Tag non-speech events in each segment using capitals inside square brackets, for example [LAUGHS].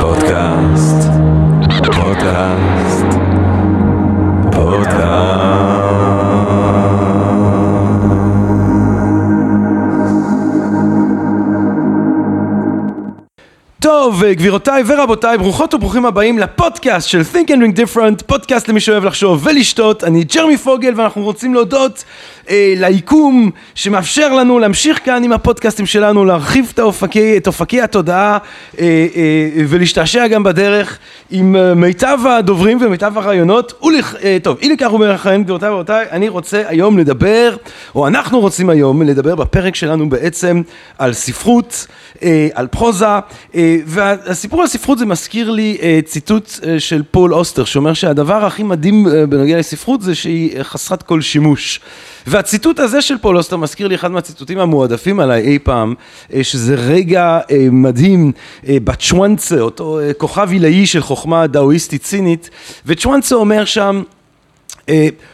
פודקאסט, פודקאסט, גבירותיי ורבותיי, ברוכות וברוכים הבאים לפודקאסט של Think and Drink Different, פודקאסט למי שאוהב לחשוב ולשתות. אני ג'רמי פוגל ואנחנו רוצים להודות אה, ליקום שמאפשר לנו להמשיך כאן עם הפודקאסטים שלנו, להרחיב את אופקי, את אופקי התודעה אה, אה, ולהשתעשע גם בדרך עם אה, מיטב הדוברים ומיטב הרעיונות. ולכ... אה, טוב, אי לכך ומלכן, גבירותיי ורבותיי, אני רוצה היום לדבר, או אנחנו רוצים היום לדבר בפרק שלנו בעצם על ספרות, אה, על פרוזה, אה, והסיפור על ספרות זה מזכיר לי אה, ציטוט אה, של פול אוסטר שאומר שהדבר הכי מדהים אה, בנוגע לספרות זה שהיא חסרת כל שימוש. והציטוט הזה של פול אוסטר מזכיר לי אחד מהציטוטים המועדפים עליי אי פעם, שזה רגע מדהים בצ'ואנצה, אותו כוכב עילאי של חוכמה דאואיסטית צינית, וצ'ואנצה אומר שם,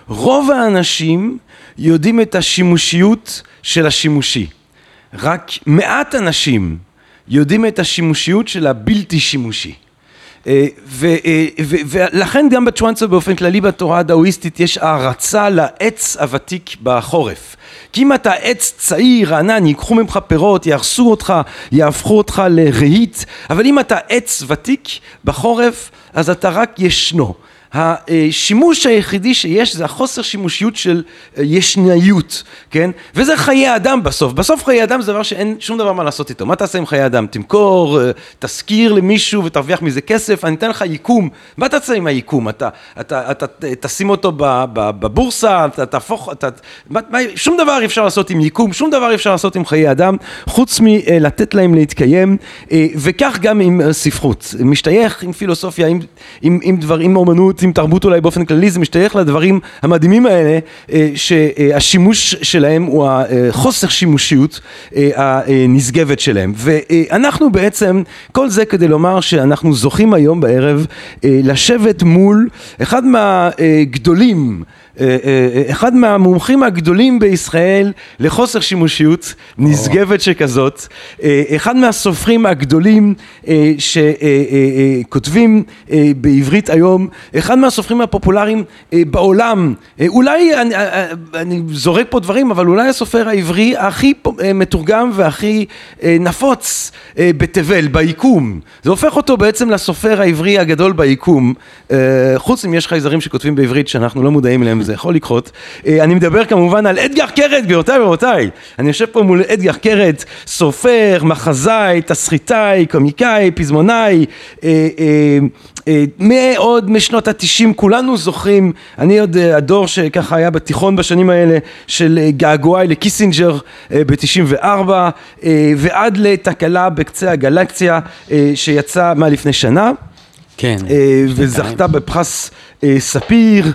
רוב האנשים יודעים את השימושיות של השימושי, רק מעט אנשים יודעים את השימושיות של הבלתי שימושי. אה, אה, ולכן גם בצ'ואנסו באופן כללי בתורה הדאואיסטית יש הערצה לעץ הוותיק בחורף. כי אם אתה עץ צעיר, רענן, ייקחו ממך פירות, יהרסו אותך, יהפכו אותך לרהיט, אבל אם אתה עץ ותיק בחורף, אז אתה רק ישנו. השימוש היחידי שיש זה החוסר שימושיות של אה, ישניות, כן? וזה חיי אדם בסוף. בסוף חיי אדם זה דבר שאין שום דבר מה לעשות איתו. מה תעשה עם חיי אדם? תמכור, אה, תשכיר למישהו ותרוויח מזה כסף, אני אתן לך ייקום. מה תעשה עם היקום? אתה, אתה, אתה, אתה תשים אותו בבורסה, אתה תהפוך, אתה, מה, שום דבר אי אפשר לעשות עם ייקום, שום דבר אי אפשר לעשות עם חיי אדם, חוץ מלתת להם להתקיים, אה, וכך גם עם ספרות. משתייך עם פילוסופיה, עם, עם, עם דברים, עם אומנות, עם תרבות אולי באופן כללי, זה משתייך לדברים המדהימים האלה, אה, שהשימוש שלהם הוא החוסר שימושיות אה, הנשגבת שלהם. ואנחנו בעצם, כל זה כדי לומר שאנחנו זוכים היום בערב אה, לשבת מול אחד מהגדולים אחד מהמומחים הגדולים בישראל לחוסר שימושיות נשגבת שכזאת, אחד מהסופרים הגדולים שכותבים בעברית היום, אחד מהסופרים הפופולריים בעולם, אולי אני, אני זורק פה דברים, אבל אולי הסופר העברי הכי מתורגם והכי נפוץ בתבל, ביקום. זה הופך אותו בעצם לסופר העברי הגדול ביקום, חוץ אם יש חייזרים שכותבים בעברית שאנחנו לא מודעים אליהם. זה יכול לקרות. אה, אני מדבר כמובן על אדגר קרת, גבירותיי ורבותיי. אני יושב פה מול אדגר קרת, סופר, מחזאי, תסריטאי, קומיקאי, פזמונאי, אה, אה, מעוד משנות התשעים כולנו זוכרים, אני עוד הדור שככה היה בתיכון בשנים האלה של געגועי לקיסינג'ר בתשעים וארבע ועד לתקלה בקצה הגלקסיה שיצא מה לפני שנה כן. וזכתה בפרס ספיר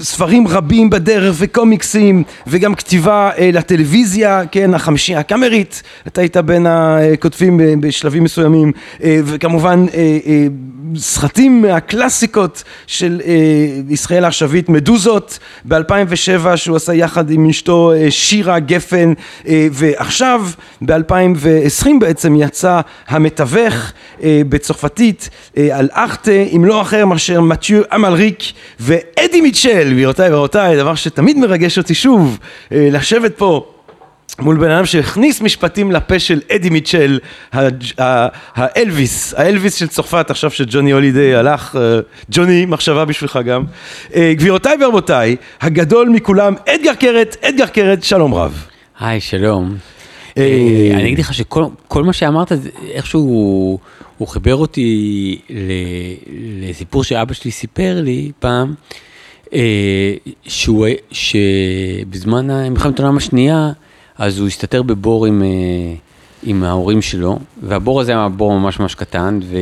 ספרים רבים בדרך וקומיקסים וגם כתיבה אה, לטלוויזיה, כן, החמישייה הקאמרית, אתה היית בין הכותבים בשלבים מסוימים אה, וכמובן אה, אה, סרטים מהקלאסיקות של אה, ישראל העכשווית, מדוזות ב-2007 שהוא עשה יחד עם אשתו אה, שירה גפן אה, ועכשיו ב-2020 בעצם יצא המתווך אה, בצרפתית אה, על אכטה עם לא אחר מאשר מתיו אמלריק ואדי מיטשל, גבירותיי ורבותיי, דבר שתמיד מרגש אותי שוב, אה, לשבת פה מול בן אדם שהכניס משפטים לפה של אדי מיטשל, האלוויס, האלוויס של צרפת, עכשיו שג'וני הולידי הלך, אה, ג'וני, מחשבה בשבילך גם. אה, גבירותיי ורבותיי, הגדול מכולם, אדגר קרת, אדגר קרת, שלום רב. היי, שלום. אני אגיד לך שכל מה שאמרת, איכשהו הוא חיבר אותי לסיפור שאבא שלי סיפר לי פעם. אה, שהוא, שבזמן מלחמת העולם השנייה, אז הוא הסתתר בבור עם, אה, עם ההורים שלו, והבור הזה היה בור ממש ממש קטן, ו...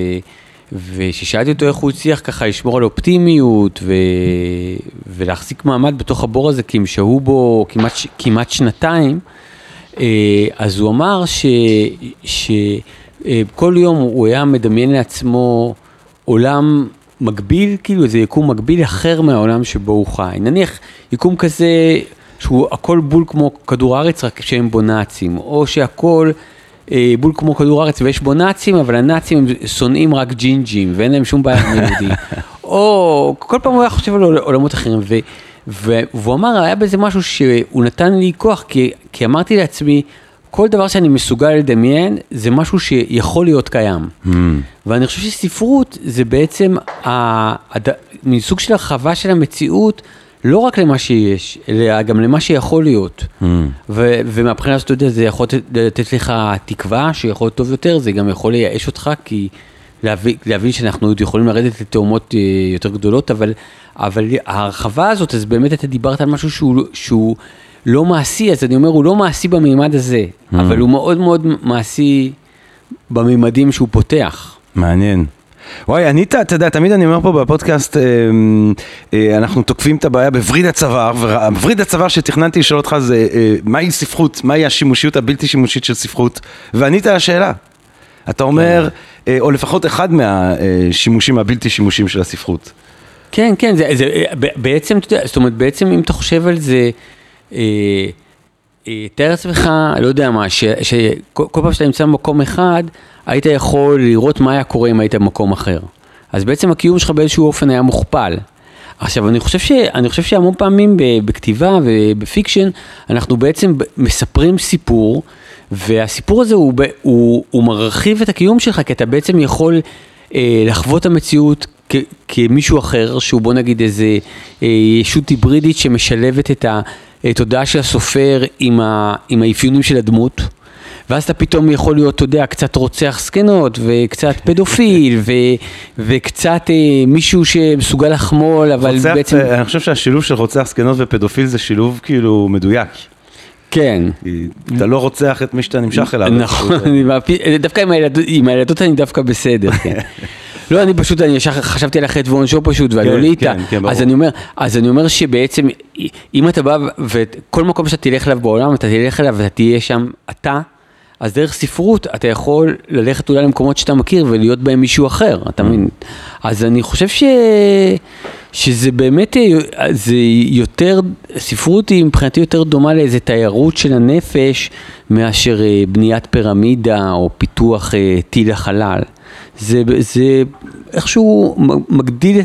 וכששאלתי אותו איך הוא הצליח ככה לשמור על אופטימיות ו... ולהחזיק מעמד בתוך הבור הזה, כי הם שהו בו כמעט, כמעט שנתיים, אה, אז הוא אמר שכל יום הוא היה מדמיין לעצמו עולם מקביל, כאילו איזה יקום מקביל אחר מהעולם שבו הוא חי. נניח יקום כזה שהוא הכל בול כמו כדור הארץ, רק שאין בו נאצים, או שהכל אה, בול כמו כדור הארץ ויש בו נאצים, אבל הנאצים הם שונאים רק ג'ינג'ים ואין להם שום בעיה עם יהודי. [LAUGHS] או כל פעם הוא היה חושב על עולמות אחרים. ו, והוא אמר, היה בזה משהו שהוא נתן לי כוח, כי, כי אמרתי לעצמי, כל דבר שאני מסוגל לדמיין זה משהו שיכול להיות קיים. Mm. ואני חושב שספרות זה בעצם מין סוג של הרחבה של המציאות. לא רק למה שיש, אלא גם למה שיכול להיות. Mm. ו- ומהבחינה הזאת, אתה יודע, זה יכול לתת לך תקווה שיכול להיות טוב יותר, זה גם יכול לייאש אותך, כי להבין, להבין שאנחנו עוד יכולים לרדת לתאומות אה, יותר גדולות, אבל, אבל ההרחבה הזאת, אז באמת אתה דיברת על משהו שהוא, שהוא לא מעשי, אז אני אומר, הוא לא מעשי במימד הזה, mm. אבל הוא מאוד מאוד מעשי במימדים שהוא פותח. מעניין. וואי, ענית, אתה יודע, תמיד אני אומר פה בפודקאסט, אה, אה, אנחנו תוקפים את הבעיה בווריד הצוואר, ווריד הצוואר שתכננתי לשאול אותך זה, אה, מהי ספרות, מהי השימושיות הבלתי שימושית של ספרות, וענית על השאלה. אתה אומר, אה, או לפחות אחד מהשימושים הבלתי שימושים של הספרות. כן, כן, זה, זה בעצם, אתה יודע, זאת אומרת, בעצם אם אתה חושב על זה, אה, אה, תאר לעצמך, לא יודע מה, שכל פעם שאתה נמצא במקום אחד, היית יכול לראות מה היה קורה אם היית במקום אחר. אז בעצם הקיום שלך באיזשהו אופן היה מוכפל. עכשיו, אני חושב, ש, אני חושב שהמון פעמים בכתיבה ובפיקשן, אנחנו בעצם מספרים סיפור, והסיפור הזה הוא, הוא, הוא מרחיב את הקיום שלך, כי אתה בעצם יכול אה, לחוות את המציאות כ, כמישהו אחר, שהוא בוא נגיד איזה אה, ישות היברידית שמשלבת את התודעה של הסופר עם, ה, עם האפיונים של הדמות. ואז אתה פתאום יכול להיות, אתה יודע, קצת רוצח זקנות, וקצת פדופיל, [LAUGHS] ו, וקצת אה, מישהו שמסוגל לחמול, אבל רוצח, בעצם... אני חושב שהשילוב של רוצח זקנות ופדופיל זה שילוב כאילו מדויק. כן. אתה לא רוצח את מי שאתה נמשך אליו. נכון, דווקא עם הילדות אני דווקא בסדר, כן. [LAUGHS] לא, אני פשוט, אני ישר חשבתי על החטא ועונשו פשוט, ועל לוליטה. כן, כן, אז אני אומר, אז אני אומר שבעצם, אם אתה בא, וכל מקום שאתה תלך אליו בעולם, אתה תלך אליו ואתה תהיה שם אתה, אז דרך ספרות אתה יכול ללכת אולי למקומות שאתה מכיר ולהיות בהם מישהו אחר, אתה מבין? אז אני חושב ש... שזה באמת, זה יותר, ספרות היא מבחינתי יותר דומה לאיזה תיירות של הנפש מאשר אה, בניית פירמידה או פיתוח אה, טיל החלל. זה, זה איכשהו מגדיל,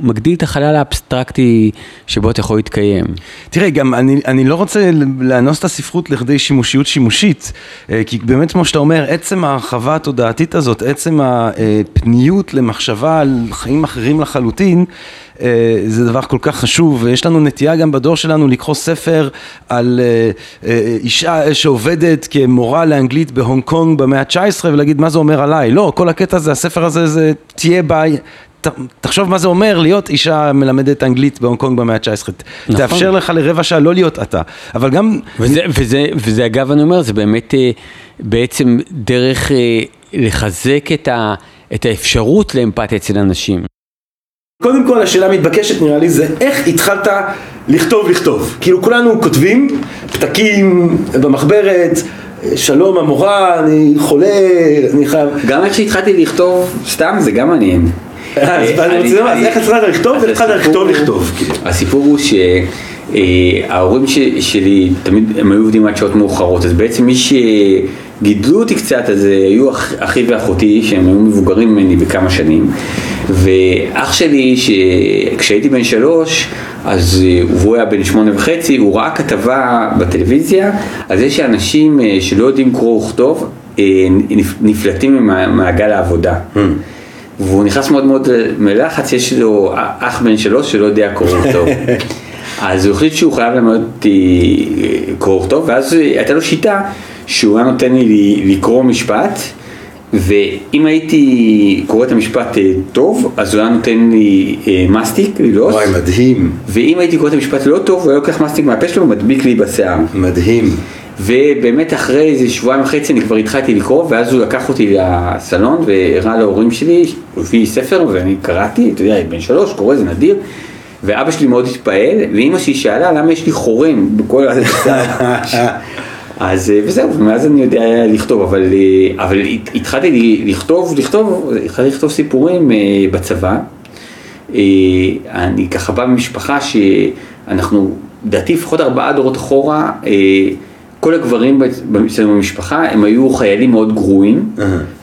מגדיל את החלל האבסטרקטי שבו אתה יכול להתקיים. תראה, גם אני, אני לא רוצה לאנוס את הספרות לכדי שימושיות שימושית, אה, כי באמת כמו שאתה אומר, עצם ההרחבה התודעתית הזאת, עצם הפניות למחשבה על חיים אחרים לחלוטין, אה, זה דבר כל כך חשוב, ויש לנו נטייה גם בדור שלנו לקרוא ספר על אה, אה, אישה שעובדת כמורה לאנגלית בהונג קונג במאה ה-19 ולהגיד מה זה אומר עליי, לא, כל הקטע הזה, הספר הזה זה תהיה ביי תחשוב מה זה אומר להיות אישה מלמדת אנגלית בהונג קונג במאה ה-19. נכון. תאפשר לך לרבע שעה לא להיות אתה. אבל גם... וזה, וזה, וזה אגב, אני אומר, זה באמת בעצם דרך לחזק את, ה, את האפשרות לאמפתיה אצל אנשים. קודם כל השאלה המתבקשת נראה לי זה איך התחלת לכתוב לכתוב. כאילו כולנו כותבים פתקים במחברת, שלום המורה, אני חולה, אני חייב... גם איך שהתחלתי לכתוב סתם זה גם מעניין. אה, אז איך התחלת לכתוב ואיך התחלת לכתוב לכתוב. כאילו? הסיפור הוא שההורים שלי תמיד הם היו עובדים עד שעות מאוחרות, אז בעצם מי שגידלו אותי קצת אז היו אחי ואחותי שהם היו מבוגרים ממני בכמה שנים. ואח שלי, כשהייתי בן שלוש, אז אה, הוא היה בן שמונה וחצי, הוא ראה כתבה בטלוויזיה על זה שאנשים אה, שלא יודעים קרוא וכתוב, אה, נפלטים ממעגל העבודה. Mm. והוא נכנס מאוד מאוד מלחץ, יש לו אח בן שלוש שלא יודע קרוא וכתוב. [LAUGHS] אז הוא החליט שהוא חייב ללמד אותי קרוא וכתוב, ואז הייתה לו שיטה שהוא היה נותן לי לקרוא משפט. ואם הייתי קורא את המשפט אה, טוב, אז הוא היה נותן לי אה, מסטיק ללעוס. וואי, מדהים. ואם הייתי קורא את המשפט לא טוב, הוא היה לוקח מסטיק מהפה שלו ומדביק לי בשיער. מדהים. ובאמת אחרי איזה שבועיים וחצי אני כבר התחלתי לקרוא, ואז הוא לקח אותי לסלון והראה להורים שלי, הוא הביא ספר ואני קראתי, אתה יודע, בן שלוש, קורא, זה נדיר. ואבא שלי מאוד התפעל, ואימא שלי שאלה למה יש לי חורם בכל ה... [LAUGHS] [LAUGHS] אז אה, וזהו, ומאז אני יודע לכתוב, אבל, אה, אבל התחלתי לכתוב, לכתוב, התחלתי לכתוב סיפורים אה, בצבא. אני ככה בא ממשפחה שאנחנו, לדעתי לפחות ארבעה דורות אחורה, כל הגברים אצלנו במשפחה הם היו חיילים מאוד גרועים,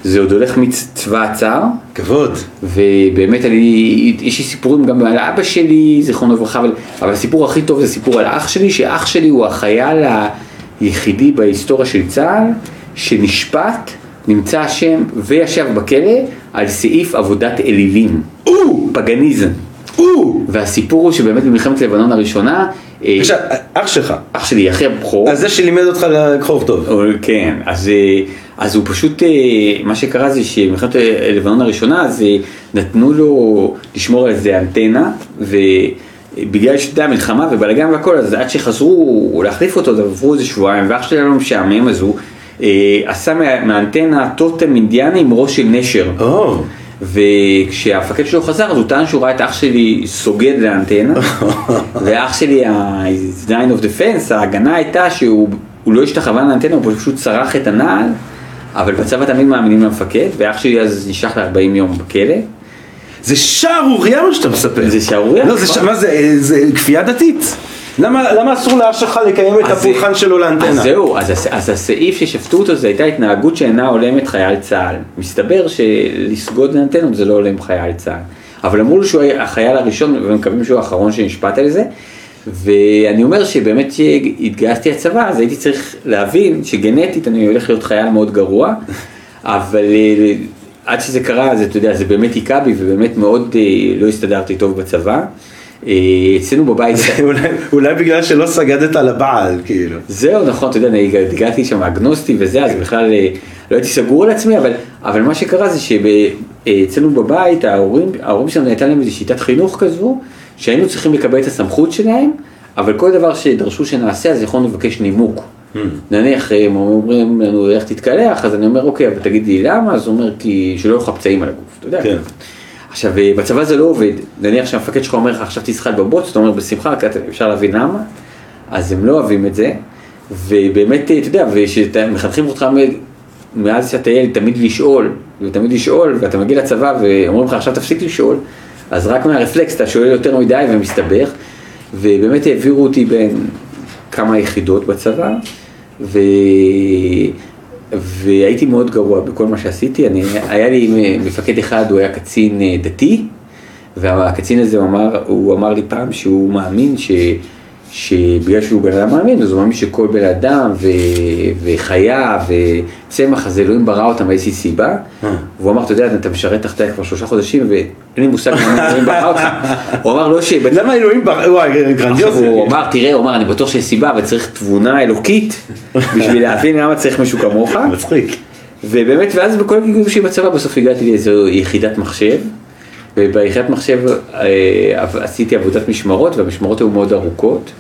זה עוד הולך מצבא הצער. כבוד. ובאמת אני, יש לי סיפורים גם על אבא שלי, זיכרונו לברכה, אבל, אבל הסיפור הכי טוב זה סיפור על אח שלי, שאח שלי הוא החייל היחידי בהיסטוריה של צה"ל, שנשפט, נמצא אשם וישב בכלא על סעיף עבודת אלילים. פגניזם. והסיפור הוא שבאמת במלחמת לבנון הראשונה, אה, עכשיו, אח שלך. אח שלי, אחי הבכור. אז זה שלימד אותך לקרוא טוב. כן, אז, אה, אז הוא פשוט, אה, מה שקרה זה שבמלחמת לבנון הראשונה, אז נתנו לו לשמור על איזה אנטנה, ובגלל שאתה יודע, מלחמה ובלאגן והכל, אז עד שחזרו להחליף אותו, עברו איזה שבועיים, ואח שלי היה לו משעמם, אז הוא עשה מהאנטנה טוטם אינדיאני עם ראש של נשר. Oh. וכשהמפקד שלו חזר, אז הוא טען שהוא ראה את אח שלי סוגד לאנטנה, [LAUGHS] ואח שלי, ה-9 of defense, ההגנה הייתה שהוא לא השתחווה לאנטנה, הוא פשוט צרח את הנעל, אבל בצבא תמיד מאמינים למפקד, ואח שלי אז נשלח ל-40 יום בכלא. זה שערורייה מה שאתה מספר. זה שערורייה. לא, זה, מה זה, זה כפייה דתית. למה, למה אסור לאח שלך לקיים את הפולחן שלו לאנטנה? אז זהו, אז, אז הסעיף ששפטו אותו זה הייתה התנהגות שאינה הולמת חייל צה"ל. מסתבר שלסגוד לאנטנות זה לא הולם חייל צה"ל. אבל אמרו לו שהוא החייל הראשון ומקווים שהוא האחרון שנשפט על זה. ואני אומר שבאמת כשהתגייסתי לצבא אז הייתי צריך להבין שגנטית אני הולך להיות חייל מאוד גרוע, אבל אה, עד שזה קרה, אז אתה יודע, זה באמת היכה בי ובאמת מאוד אה, לא הסתדרתי טוב בצבא. אה, אצלנו בבית... [LAUGHS] אולי בגלל שלא סגדת לבעל, כאילו. זהו, נכון, אתה יודע, אני הגעתי שם אגנוסטי וזה, אז בכלל אה, לא הייתי סגור על עצמי, אבל, אבל מה שקרה זה שאצלנו בבית, ההורים, ההורים שלנו הייתה להם איזו שיטת חינוך כזו, שהיינו צריכים לקבל את הסמכות שלהם, אבל כל דבר שדרשו שנעשה, אז יכולנו לבקש נימוק. נניח הם אומרים לנו איך תתקלח, אז אני אומר אוקיי, אבל תגידי למה, אז הוא אומר כי שלא יהיו לך פצעים על הגוף, אתה יודע. כן. עכשיו, אה, בצבא זה לא עובד. נניח שהמפקד שלך אומר לך, עכשיו תשחק בבוץ, אתה אומר בשמחה, אפשר להבין למה, אז הם לא אוהבים את זה. ובאמת, אתה יודע, ושמחנכים אותך מאז שאתה ילד תמיד לשאול, ותמיד לשאול, ואתה מגיע לצבא ואומרים לך עכשיו תפסיק לשאול, אז רק מהרפלקס אתה שואל יותר מדי ומסתבך, ובאמת העבירו אותי בין כמה יחידות בצבא, ו... והייתי מאוד גרוע בכל מה שעשיתי, אני, היה לי מפקד אחד, הוא היה קצין אה, דתי, והקצין הזה הוא אמר, הוא אמר לי פעם שהוא מאמין ש... שבגלל שהוא בן אדם מאמין, אז הוא מאמין שכל בן אדם ו... וחיה וצמח, אז אלוהים ברא אותם מאיזושהי סיבה. אה. והוא אמר, אתה יודע, אתה משרת תחתיה כבר שלושה חודשים ואין לי מושג למה אלוהים ברא אותך. [LAUGHS] הוא אמר לא ש... למה אלוהים ברא? וואי, גרנדיוזי. הוא אמר, תראה, הוא אמר, אני בטוח שיש סיבה, אבל צריך תבונה אלוקית בשביל להבין למה צריך מישהו כמוך. [LAUGHS] מצחיק. ובאמת, ואז בכל הגיגים שלי בצבא, בסוף הגעתי לאיזו יחידת מחשב. וביחידת מחשב אה, עשיתי עבודת משמרות, והמשמרות היו מאוד ארוכות.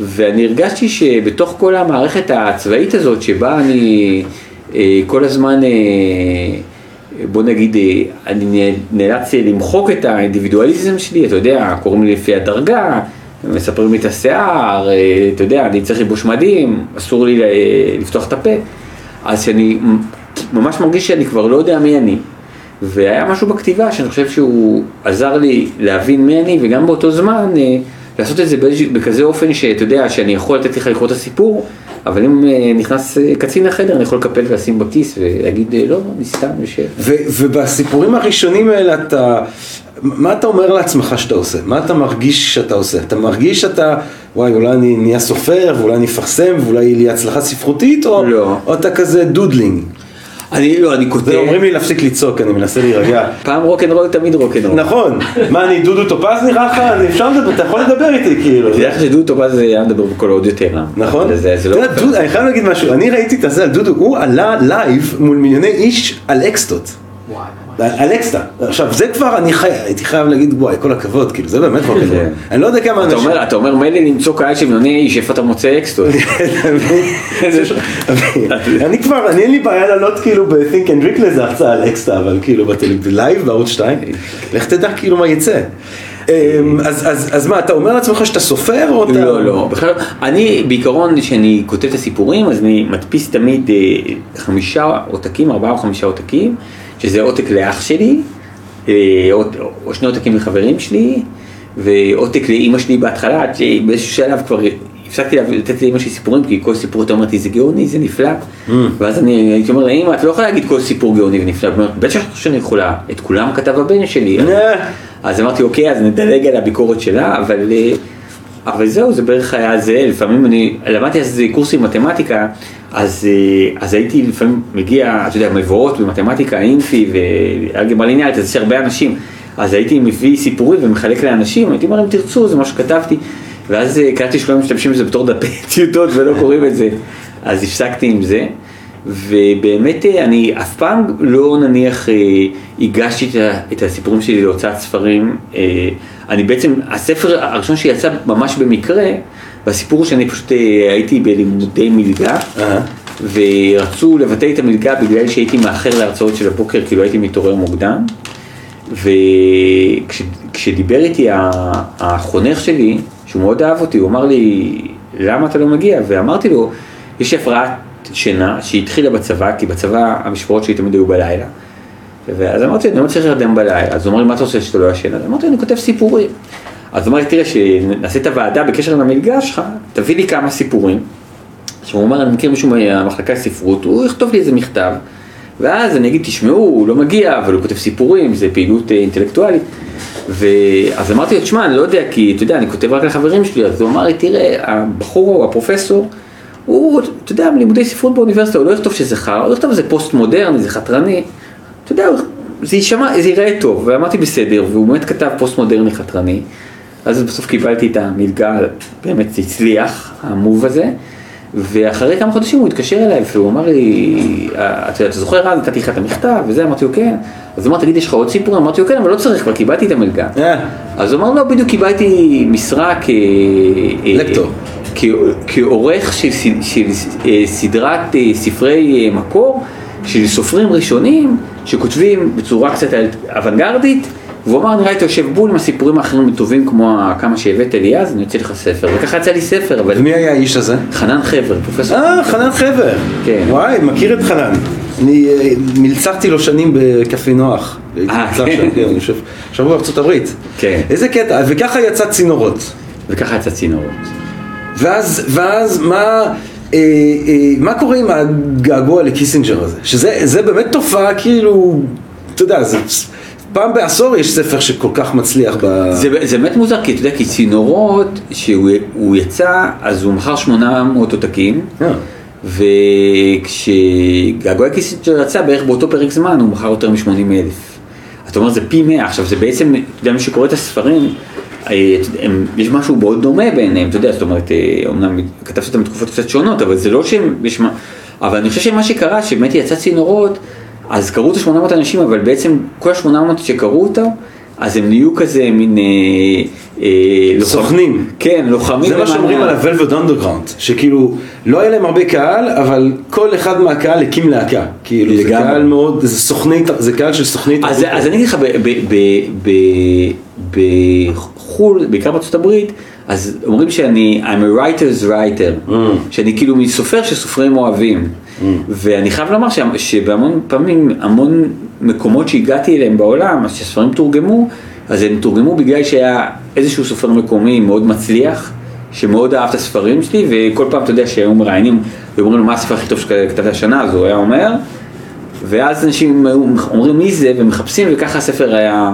ואני הרגשתי שבתוך כל המערכת הצבאית הזאת, שבה אני אה, כל הזמן, אה, בוא נגיד, אני נאלץ למחוק את האינדיבידואליזם שלי, אתה יודע, קוראים לי לפי הדרגה, מספרים לי את השיער, אתה יודע, אני צריך לבוש מדים, אסור לי לפתוח את הפה. אז שאני ממש מרגיש שאני כבר לא יודע מי אני. והיה משהו בכתיבה שאני חושב שהוא עזר לי להבין מי אני, וגם באותו זמן אה, לעשות את זה בכזה אופן שאתה יודע, שאני יכול לתת לך לקרוא את הסיפור, אבל אם אה, נכנס אה, קצין לחדר, אני יכול לקפל ולשים בכיס ולהגיד, לא, אני סתם יושב. ובסיפורים הראשונים האלה אתה, מה אתה אומר לעצמך שאתה עושה? מה אתה מרגיש שאתה עושה? אתה מרגיש שאתה, וואי, אולי אני נהיה סופר, ואולי אני אפרסם, ואולי יהיה לי הצלחה ספרותית, או, לא. או אתה כזה doodling? אני לא, אני כותב. אומרים לי להפסיק לצעוק, אני מנסה להירגע. פעם רוקנרול תמיד רוקנרול. נכון. מה, אני דודו טופז נראה לך? אפשר לדבר, אתה יכול לדבר איתי כאילו. תדע לך שדודו טופז היה מדבר בקול עוד יותר. נכון. לא אני חייב להגיד משהו, אני ראיתי את הזה על דודו, הוא עלה live מול מיליוני איש על אקסטות. על אקסטה. עכשיו זה כבר אני חי... הייתי חייב להגיד וואי כל הכבוד כאילו זה באמת כבוד. אני לא יודע כמה אנשים. אתה אומר מילא למצוא קהל של מיליוני איש איפה אתה מוצא אקסטות. [LAUGHS] אני כבר אני אין לי בעיה לעלות כאילו ב-think and drink לזה הרצאה על אקסטה אבל כאילו ב live בערוץ 2 לך תדע כאילו מה יצא. אמ, אז, אז, אז מה, אתה אומר לעצמך שאתה סופר או אתה... לא, לא, בכלל, אני בעיקרון, כשאני כותב את הסיפורים, אז אני מדפיס תמיד אה, חמישה עותקים, ארבעה או חמישה עותקים, שזה עותק לאח שלי, אה, או שני עותקים לחברים שלי, ועותק לאימא שלי בהתחלה, עד שבאיזשהו שלב כבר הפסקתי לתת לאמא שלי סיפורים, כי כל סיפור אתה אומרת לי זה גאוני, זה נפלא, ואז אני הייתי אומר לאמא, את לא יכולה להגיד כל סיפור גאוני ונפלא, היא אומרת, בטח שאני יכולה, את כולם כתב הבן שלי. אז אמרתי, אוקיי, אז נדלג על הביקורת שלה, אבל... אה, אבל זהו, זה בערך היה זה, לפעמים אני למדתי אז קורסים מתמטיקה, אז, אה, אז הייתי לפעמים מגיע, אתה יודע, מבואות במתמטיקה, אינפי ואלגברה ליניאלית, אז יש הרבה אנשים, אז הייתי מביא סיפורים ומחלק לאנשים, הייתי אומר אם תרצו, זה מה שכתבתי, ואז אה, קראתי שלא משתמשים בזה בתור דפי [LAUGHS] טיוטות ולא קוראים את זה, אז הפסקתי עם זה. ובאמת אה, אני אף פעם לא נניח הגשתי את הסיפורים שלי להוצאת ספרים, אני בעצם, הספר הראשון שיצא ממש במקרה, והסיפור הוא שאני פשוט אה, הייתי בלימודי מלגה, ורצו לבטא את המלגה בגלל שהייתי מאחר להרצאות של הבוקר, כאילו הייתי מתעורר מוקדם, וכשדיבר איתי החונך שלי, שהוא מאוד אהב אותי, הוא אמר לי, למה אתה לא מגיע? ואמרתי לו, יש הפרעת שינה שהתחילה בצבא, כי בצבא המשמרות שלי תמיד היו בלילה. ואז אמרתי, אני לא צריך להרדם בלילה, אז הוא אמר לי, מה אתה עושה שאתה לא ישן? אז אמרתי, אני כותב סיפורים. אז הוא אמר לי, תראה, שנעשה את הוועדה בקשר למלגה שלך, תביא לי כמה סיפורים. עכשיו הוא אומר, אני מכיר מישהו מהמחלקה לספרות, הוא יכתוב לי איזה מכתב, ואז אני אגיד, תשמעו, הוא לא מגיע, אבל הוא כותב סיפורים, זה פעילות אה, אינטלקטואלית. ואז אמרתי לו, תשמע, אני לא יודע, כי אתה יודע, אני כותב רק לחברים שלי, אז הוא אמר לי, תראה, הבחור, הפרופסור, הוא, אתה יודע, לימודי ספרות באוניברסיטה, הוא לא יכתוב שזה חרא, הוא יכתוב שזה פוסט מודרני, זה חתרני. אתה יודע, זה יישמע, זה ייראה טוב, ואמרתי בסדר, והוא באמת כתב פוסט מודרני חתרני, אז בסוף קיבלתי את המלגה, באמת הצליח, המוב הזה, ואחרי כמה חודשים הוא התקשר אליי, והוא אמר לי, אה, אתה זוכר אז נתתי לך את המכתב, וזה, אמרתי לו כן, אז הוא אמר, תגיד, יש לך עוד סיפור? אמרתי לו כן, אבל לא צריך, כבר קיבלתי את המלגה. אה. אז הוא אמר, לא, בדיוק קיבלתי משרה כ... אה, לקטור. כעורך של, של סדרת ספרי מקור, של סופרים ראשונים, שכותבים בצורה קצת אוונגרדית, והוא אמר, נראה לי אתה יושב בול עם הסיפורים האחרים הטובים כמו כמה שהבאת לי אז, אני יוצא לך ספר, וככה יצא לי ספר, אבל... ומי היה האיש הזה? חנן חבר, פרופסור. אה, חנן חבר. כן. וואי, מכיר את חנן. אני אה, מלצרתי לו שנים בקפה נוח. אה, כן. כן, אני יושב, עכשיו בארצות הברית. כן. איזה קטע, וככה יצא צינורות. וככה יצא צינורות. ואז, ואז מה... אה, אה, מה קורה עם הגעגוע לקיסינג'ר הזה? שזה באמת תופעה כאילו, אתה יודע, זה... פעם בעשור יש ספר שכל כך מצליח ב... זה, זה באמת מוזר, כי אתה יודע, כי צינורות, שהוא יצא, אז הוא מכר 800 עותקים, yeah. וכשגעגועי קיסינג'ר יצא, בערך באותו פרק זמן, הוא מכר יותר מ-80 אלף. אתה אומר, זה פי 100. עכשיו, זה בעצם, אתה יודע, מי שקורא את הספרים, אה, הם, יש משהו מאוד דומה ביניהם, אתה יודע, זאת אומרת, אומנם כתבתי אותם בתקופות קצת שונות, אבל זה לא שהם, יש מה, אבל אני חושב שמה שקרה, שבאמת יצא צינורות, אז קראו את ה-800 אנשים, אבל בעצם כל ה-800 שקראו אותו, אז הם נהיו כזה מין... אה, סוכנים. כן, לוחמים. זה מה שאומרים על ה-Velvet Underground, שכאילו לא היה להם הרבה קהל, אבל כל אחד מהקהל הקים להקה. כאילו זה קהל מאוד, זה סוכני, זה קהל של סוכני אז, אז אני אגיד לך, בחו"ל, בעיקר בארצות הברית, אז אומרים שאני, I'm a writer's writer, mm. שאני כאילו מסופר שסופרים אוהבים. Mm. ואני חייב לומר שבהמון פעמים, המון מקומות שהגעתי אליהם בעולם, אז שספרים תורגמו, אז הם תורגמו בגלל שהיה איזשהו סופר מקומי מאוד מצליח, שמאוד אהב את הספרים שלי, וכל פעם, אתה יודע, שהיו מראיינים, ואומרים לו מה הספר הכי טוב שכתבת השנה, אז הוא היה אומר, ואז אנשים אומרים מי זה, ומחפשים, וככה הספר היה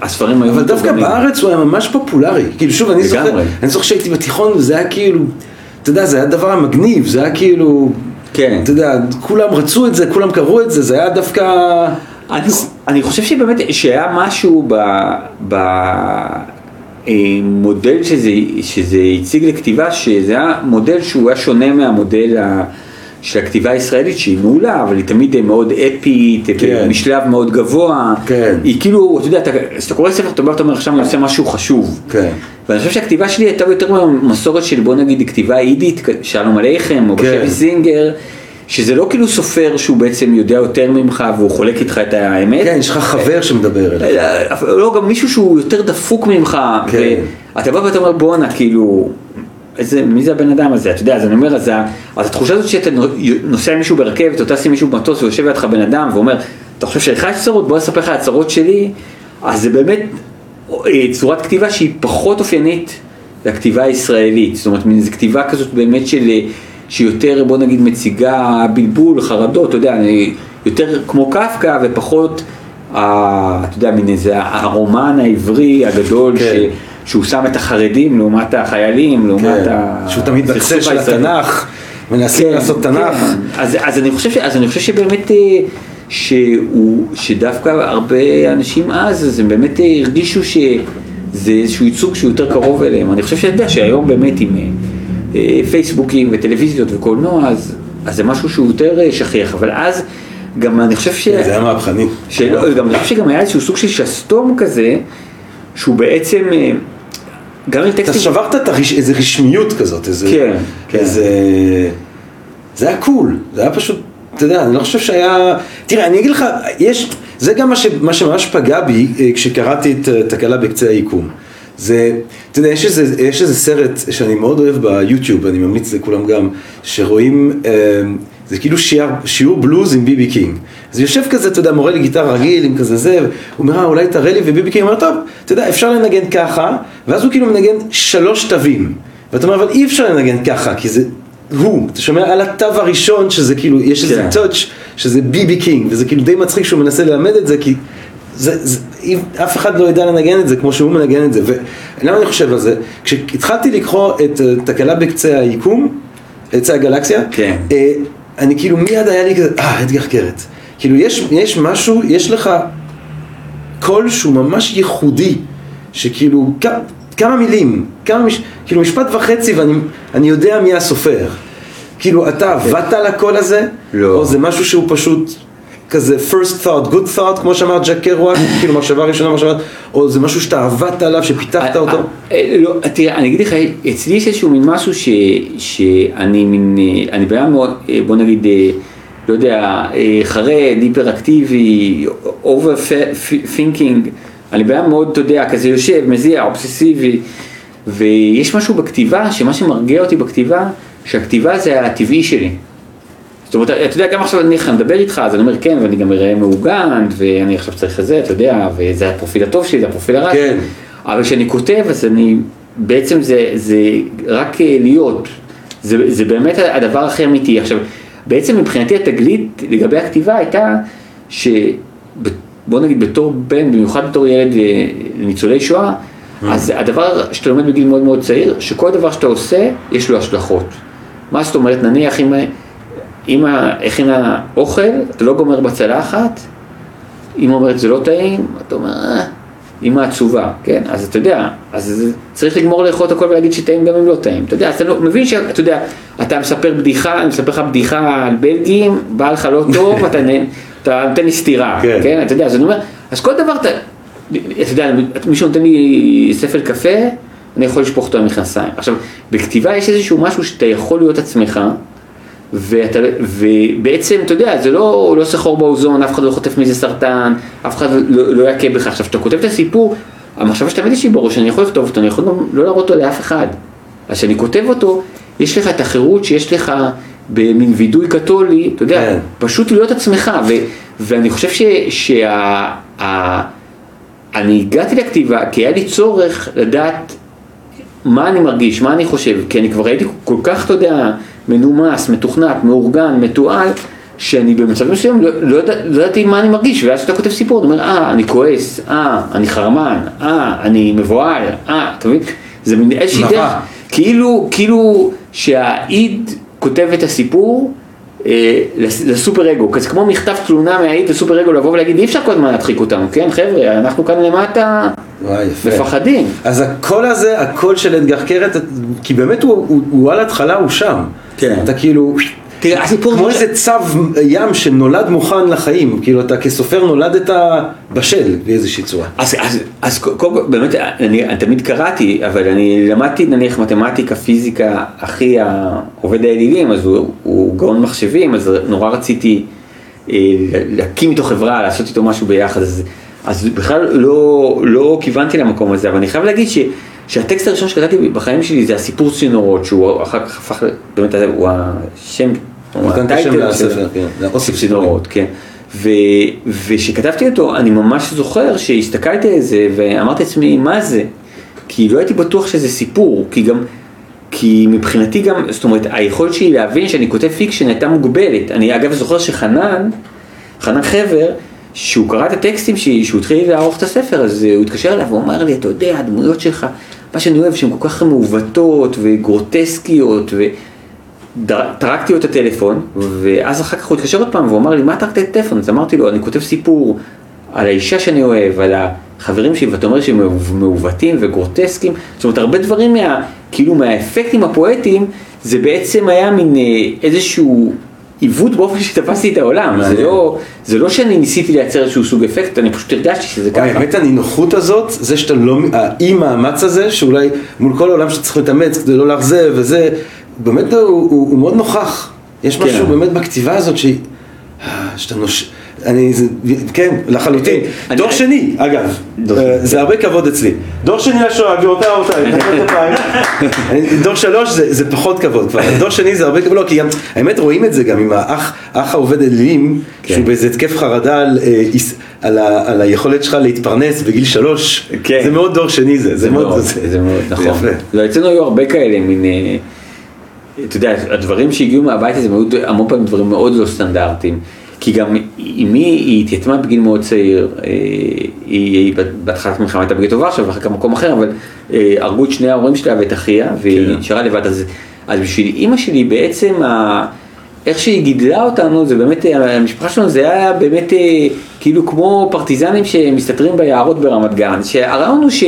הספרים היו... אבל דווקא בארץ הוא היה ממש פופולרי. כאילו שוב, אני זוכר, אני זוכר שהייתי בתיכון וזה היה כאילו, אתה יודע, זה היה דבר המגניב, זה היה כאילו, כן. אתה יודע, כולם רצו את זה, כולם קראו את זה, זה היה דווקא... אני, אני חושב שבאמת, שהיה משהו במודל אה, שזה, שזה הציג לכתיבה, שזה היה מודל שהוא היה שונה מהמודל ה... של הכתיבה הישראלית שהיא מעולה, אבל היא תמיד מאוד אפית, כן. משלב מאוד גבוה, כן. היא כאילו, אתה יודע, כשאתה קורא ספר, אתה אומר עכשיו אני עושה משהו חשוב. כן. ואני חושב שהכתיבה שלי הייתה יותר במסורת של בוא נגיד כתיבה אידית, שלום עליכם, או כן. בשבי זינגר. שזה לא כאילו סופר שהוא בעצם יודע יותר ממך והוא חולק איתך את האמת. כן, יש לך חבר שמדבר אליך. לא, גם מישהו שהוא יותר דפוק ממך. כן. ואתה בא ואתה אומר בואנה, כאילו, איזה, מי זה הבן אדם הזה, אתה יודע, אז אני אומר, אז, אז התחושה הזאת שאתה נוסע עם מישהו ברכבת, או טס עם מישהו במטוס ויושב לידך בן אדם ואומר, אתה חושב שלך יש צרות, בוא אספר לך הצרות שלי, אז זה באמת אה, צורת כתיבה שהיא פחות אופיינית לכתיבה הישראלית, זאת אומרת, איזו כתיבה כזאת באמת של, שיותר בוא נגיד מציגה בלבול, חרדות, אתה יודע, יותר כמו קפקא ופחות, ה, אתה יודע, מין איזה הרומן העברי הגדול, כן. ש, שהוא שם את החרדים לעומת החיילים, לעומת כן. ה... שהוא תמיד בקצה של התנ"ך, מנסים כן, לעשות תנ"ך. כן. אז, אז, אני חושב, אז אני חושב שבאמת... אה, שהוא, שדווקא הרבה אנשים אז, אז הם באמת הרגישו שזה איזשהו ייצוג שהוא יותר קרוב אליהם. אני חושב שאתה יודע שהיום באמת עם אה, פייסבוקים וטלוויזיות וקולנוע, אז, אז זה משהו שהוא יותר אה, שכיח, אבל אז גם אני חושב ש... זה היה מהפכני. שלא, גם אני חושב שגם היה איזשהו סוג של שסתום כזה, שהוא בעצם... אה, גם עם טקסטים... אתה שברת את הרש... איזה רשמיות כזאת, איזה... כן, כן. איזה... זה היה קול, זה היה פשוט אתה יודע, אני לא חושב שהיה... תראה, אני אגיד לך, יש... זה גם מה, ש... מה שממש פגע בי אה, כשקראתי את אה, תקלה בקצה היקום. זה, אתה יודע, יש איזה, יש איזה סרט שאני מאוד אוהב ביוטיוב, אני ממליץ לכולם גם, שרואים, אה, זה כאילו שיער, שיעור בלוז עם ביבי קינג. אז יושב כזה, אתה יודע, מורה לגיטרה רגיל עם כזה זה, הוא אומר, אה, אולי תראה לי, וביבי קינג אומר, טוב, אתה יודע, אפשר לנגן ככה, ואז הוא כאילו מנגן שלוש תווים. ואתה אומר, אבל אי אפשר לנגן ככה, כי זה הוא, אתה שומע על התו הראשון שזה כאילו, יש איזה כן. touch שזה ביבי קינג, וזה כאילו די מצחיק שהוא מנסה ללמד את זה, כי זה, זה, אף אחד לא ידע לנגן את זה כמו שהוא מנגן את זה, ולמה אני חושב על זה? כשהתחלתי לקרוא את uh, תקלה בקצה היקום, קצה הגלקסיה, כן. uh, אני כאילו מיד היה לי כזה, אה, אדגר קרת. כאילו יש, יש משהו, יש לך קול שהוא ממש ייחודי, שכאילו, כמה מילים, כמה מש... כאילו משפט וחצי ואני יודע מי הסופר. כאילו, אתה עבדת על הקול הזה? לא. או זה משהו שהוא פשוט כזה first thought, good thought, כמו שאמר ג'ק קרואק, [COUGHS] כאילו מחשבה ראשונה, מחשבה, או זה משהו שאתה עבדת עליו, שפיתחת אה, אותו? אה, לא, תראה, אני אגיד לך, אצלי יש איזשהו מין משהו ש, שאני מין, אה, אני בעיה מאוד, בוא נגיד, לא יודע, חרד, היפראקטיבי, over thinking, אני בעיה מאוד, אתה יודע, כזה יושב, מזיע, אובססיבי, ויש משהו בכתיבה, שמה שמרגיע אותי בכתיבה, שהכתיבה זה הטבעי שלי. זאת אומרת, אתה יודע, גם עכשיו אני מדבר איתך, אז אני אומר כן, ואני גם אראה מעוגן, ואני עכשיו צריך לזה, אתה יודע, וזה הפרופיל הטוב שלי, זה הפרופיל הרע כן. אבל כשאני כותב, אז אני, בעצם זה, זה רק אה, להיות. זה, זה באמת הדבר הכי אמיתי. עכשיו, בעצם מבחינתי התגלית לגבי הכתיבה הייתה, ש... בוא נגיד בתור בן, במיוחד בתור ילד אה, לניצולי שואה, mm. אז הדבר שאתה לומד בגיל מאוד מאוד צעיר, שכל דבר שאתה עושה, יש לו השלכות. מה זאת אומרת, נניח אם אמא הכינה אוכל, אתה לא גומר בצלחת, אמא אומרת זה לא טעים, אתה אומר, אה, אמא עצובה, כן? אז אתה יודע, אז צריך לגמור לאכול את הכל ולהגיד שטעים גם אם לא טעים. אתה יודע, אתה לא, מבין שאתה יודע, אתה מספר בדיחה, אני מספר לך בדיחה על בלגים, בא לך לא טוב, אתה [LAUGHS] אתה נותן לי סטירה, כן. כן? אתה יודע, אז אני אומר, אז כל דבר אתה, אתה יודע, מישהו נותן לי ספל קפה, אני יכול לשפוך אותו במכנסיים. עכשיו, בכתיבה יש איזשהו משהו שאתה יכול להיות עצמך, ואתה, ובעצם, אתה יודע, זה לא, לא סחור באוזון, אף אחד לא חוטף מזה סרטן, אף אחד לא, לא יכה בך. עכשיו, כשאתה כותב את הסיפור, המחשבה שתמיד יש לי בראש, אני יכול לכתוב אותו, אני יכול גם לא להראות אותו לאף אחד. אז כשאני כותב אותו, יש לך את החירות שיש לך במין וידוי קתולי, אתה יודע, כן. פשוט להיות עצמך, ו, ואני חושב ש, שה... ה, אני הגעתי לכתיבה כי היה לי צורך לדעת מה אני מרגיש, מה אני חושב, כי אני כבר הייתי כל כך, אתה יודע, מנומס, מתוכנת, מאורגן, מתועל, שאני במצבים מסוימים לא, לא, ידע, לא ידעתי מה אני מרגיש, ואז כשאתה כותב סיפור, אתה אומר, אה, אני כועס, אה, אני חרמן, אה, אני מבוהל, אה, אתה מבין? זה מין איזושהי דרך, כאילו, כאילו שהאיד כותב את הסיפור אה, לסופר אגו, כזה כמו מכתב תלונה מהאיד לסופר אגו לבוא ולהגיד אי אפשר כל הזמן להדחיק אותנו, כן חבר'ה, אנחנו כאן למטה מפחדים. אז הקול הזה, הקול של אדגר קרת, כי באמת הוא, הוא, הוא על התחלה הוא שם. כן. אתה כאילו... תראה, הסיפור... כמו איזה צו ים שנולד מוכן לחיים, כאילו אתה כסופר נולדת בשל באיזושהי צורה. אז, אז, אז קודם כל, באמת, אני, אני תמיד קראתי, אבל אני למדתי נניח מתמטיקה, פיזיקה, אחי עובד האלילים, אז הוא, הוא גאון מחשבים, אז נורא רציתי אה, להקים איתו חברה, לעשות איתו משהו ביחד, אז, אז בכלל לא, לא כיוונתי למקום הזה, אבל אני חייב להגיד ש... שהטקסט הראשון שכתבתי בחיים שלי זה הסיפור צינורות, שהוא אחר כך הפך, באמת, הוא השם, הוא הטייטל של אוסף צינורות, כן. וכשכתבתי אותו, אני ממש זוכר שהסתכלתי על זה ואמרתי לעצמי, מה זה? כי לא הייתי בטוח שזה סיפור, כי גם, כי מבחינתי גם, זאת אומרת, היכולת שלי להבין שאני כותב fiction הייתה מוגבלת. אני אגב זוכר שחנן, חנן חבר, שהוא קרא את הטקסטים שלי, שהוא התחיל לערוך את הספר, אז הוא התקשר אליו והוא אמר לי, אתה יודע, הדמויות שלך, מה שאני אוהב שהן כל כך מעוותות וגרוטסקיות, וטרקתי לו את הטלפון, ואז אחר כך הוא התקשר עוד פעם והוא אמר לי, מה טרקת את הטלפון? אז אמרתי לו, אני כותב סיפור על האישה שאני אוהב, על החברים שלי, ואתה אומר שהם מעוותים וגרוטסקיים, זאת אומרת, הרבה דברים מה, כאילו מהאפקטים הפואטיים, זה בעצם היה מין אה, איזשהו עיוות באופן שתפסתי את העולם, זה לא, זה לא שאני ניסיתי לייצר איזשהו סוג אפקט, אני פשוט הרגשתי שזה ככה. האמת הנינוחות הזאת, זה שאתה לא, האי מאמץ הזה, שאולי מול כל העולם שאתה צריך להתאמץ כדי לא לאכזב וזה, באמת הוא, הוא, הוא מאוד נוכח. יש כן. משהו באמת בכתיבה הזאת שהיא, אה, שאתה נוש... אני, זה, כן, לחלוטין. דור שני, אגב, אה, זה הרבה כבוד אצלי. דור שני לשואה, גבירותיי רבותיי, [LAUGHS] דור שלוש זה פחות כבוד כבר, דור שני זה הרבה כבוד, לא, כי גם, האמת רואים את זה גם עם האח העובד אלים, כן. שהוא באיזה התקף חרדה אה, על היכולת שלך להתפרנס בגיל שלוש, כן. זה מאוד דור שני זה, זה מאוד, זה מאוד, נכון. לא, אצלנו היו הרבה כאלה, מין... אה, אתה יודע, הדברים שהגיעו מהבית הזה היו המון פעמים דברים מאוד לא סטנדרטיים. כי גם אמי היא התייתמה בגיל מאוד צעיר, אה, היא בהתחלת מלחמה הייתה בגטו ורשה ואחר כך במקום אחר, אבל אה, הרגו את שני ההורים שלה ואת אחיה, והיא כן. נשארה לבד, אז, אז בשביל אימא שלי בעצם, ה, איך שהיא גידלה אותנו, זה באמת, המשפחה שלנו זה היה באמת כאילו כמו פרטיזנים שמסתתרים ביערות ברמת גן, שהרעיון הוא ש...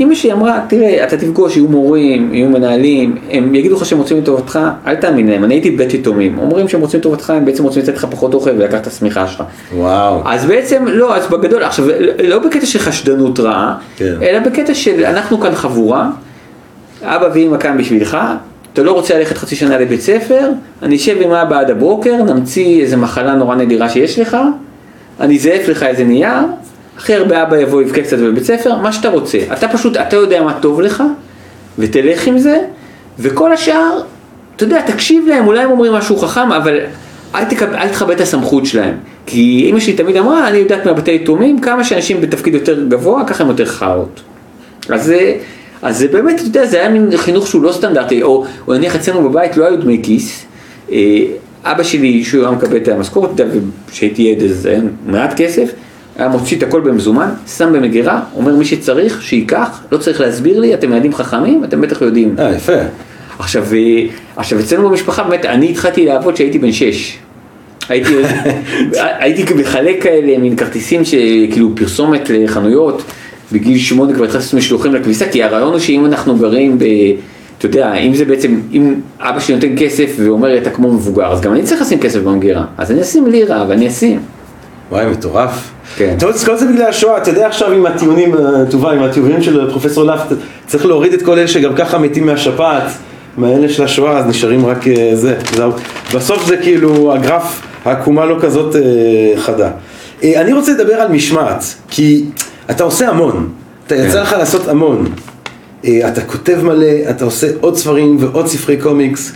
אמא שלי אמרה, תראה, אתה תפגוש, יהיו מורים, יהיו מנהלים, הם יגידו לך שהם רוצים לטובתך, אל תאמין להם, אני הייתי בית יתומים, אומרים שהם רוצים לטובתך, הם בעצם רוצים לתת לך פחות אוכל ולקח את השמיכה שלך. וואו. אז בעצם, לא, אז בגדול, עכשיו, לא בקטע של חשדנות רעה, כן. אלא בקטע של אנחנו כאן חבורה, אבא ואמא כאן בשבילך, אתה לא רוצה ללכת חצי שנה לבית ספר, אני אשב עם אבא עד הבוקר, נמציא איזה מחלה נורא נדירה שיש לך, אני אזייף לך איזה נייר, הכי הרבה אבא יבוא יבכה קצת בבית ספר, מה שאתה רוצה. אתה פשוט, אתה יודע מה טוב לך, ותלך עם זה, וכל השאר, אתה יודע, תקשיב להם, אולי הם אומרים משהו חכם, אבל אל, תקב, את הסמכות שלהם. כי אמא שלי תמיד אמרה, אני יודעת מהבתי יתומים, כמה שאנשים בתפקיד יותר גבוה, ככה הם יותר חארות. אז, אז זה באמת, אתה יודע, זה היה מין חינוך שהוא לא סטנדרטי, או, או נניח אצלנו בבית לא היו דמי כיס. אה, אבא שלי, שהוא היה מקבל את המשכורת, כשהייתי ילד אז היה מעט כסף, היה מוציא את הכל במזומן, שם במגירה, אומר מי שצריך, שייקח, לא צריך להסביר לי, אתם ילדים חכמים, אתם בטח יודעים. אה, יפה. עכשיו, אה, עכשיו אצלנו במשפחה, באמת, אני התחלתי לעבוד כשהייתי בן שש. הייתי, [LAUGHS] הייתי מחלק כאלה, מין כרטיסים שכאילו פרסומת לחנויות, בגיל שמונה כבר התחלתי משלוחים לכביסה, כי הרעיון הוא שאם אנחנו גרים ב... אתה יודע, אם זה בעצם, אם אבא שלי נותן כסף ואומר אתה כמו מבוגר, אז גם אני צריך לשים כסף במגירה, אז אני אשים לירה ואני אשים. וואי, מטורף. כן. טוב, כל זה בגלל השואה, אתה יודע עכשיו עם הטיעונים, אה, טובה, עם הטיעונים של פרופסור לפט, צריך להוריד את כל אלה שגם ככה מתים מהשפעת, מהאלה של השואה, אז נשארים רק אה, זה, זהו. בסוף זה כאילו, הגרף, העקומה לא כזאת אה, חדה. אני רוצה לדבר על משמעת, כי אתה עושה המון, אתה יצא כן. לך לעשות המון. אתה כותב מלא, אתה עושה עוד ספרים ועוד ספרי קומיקס.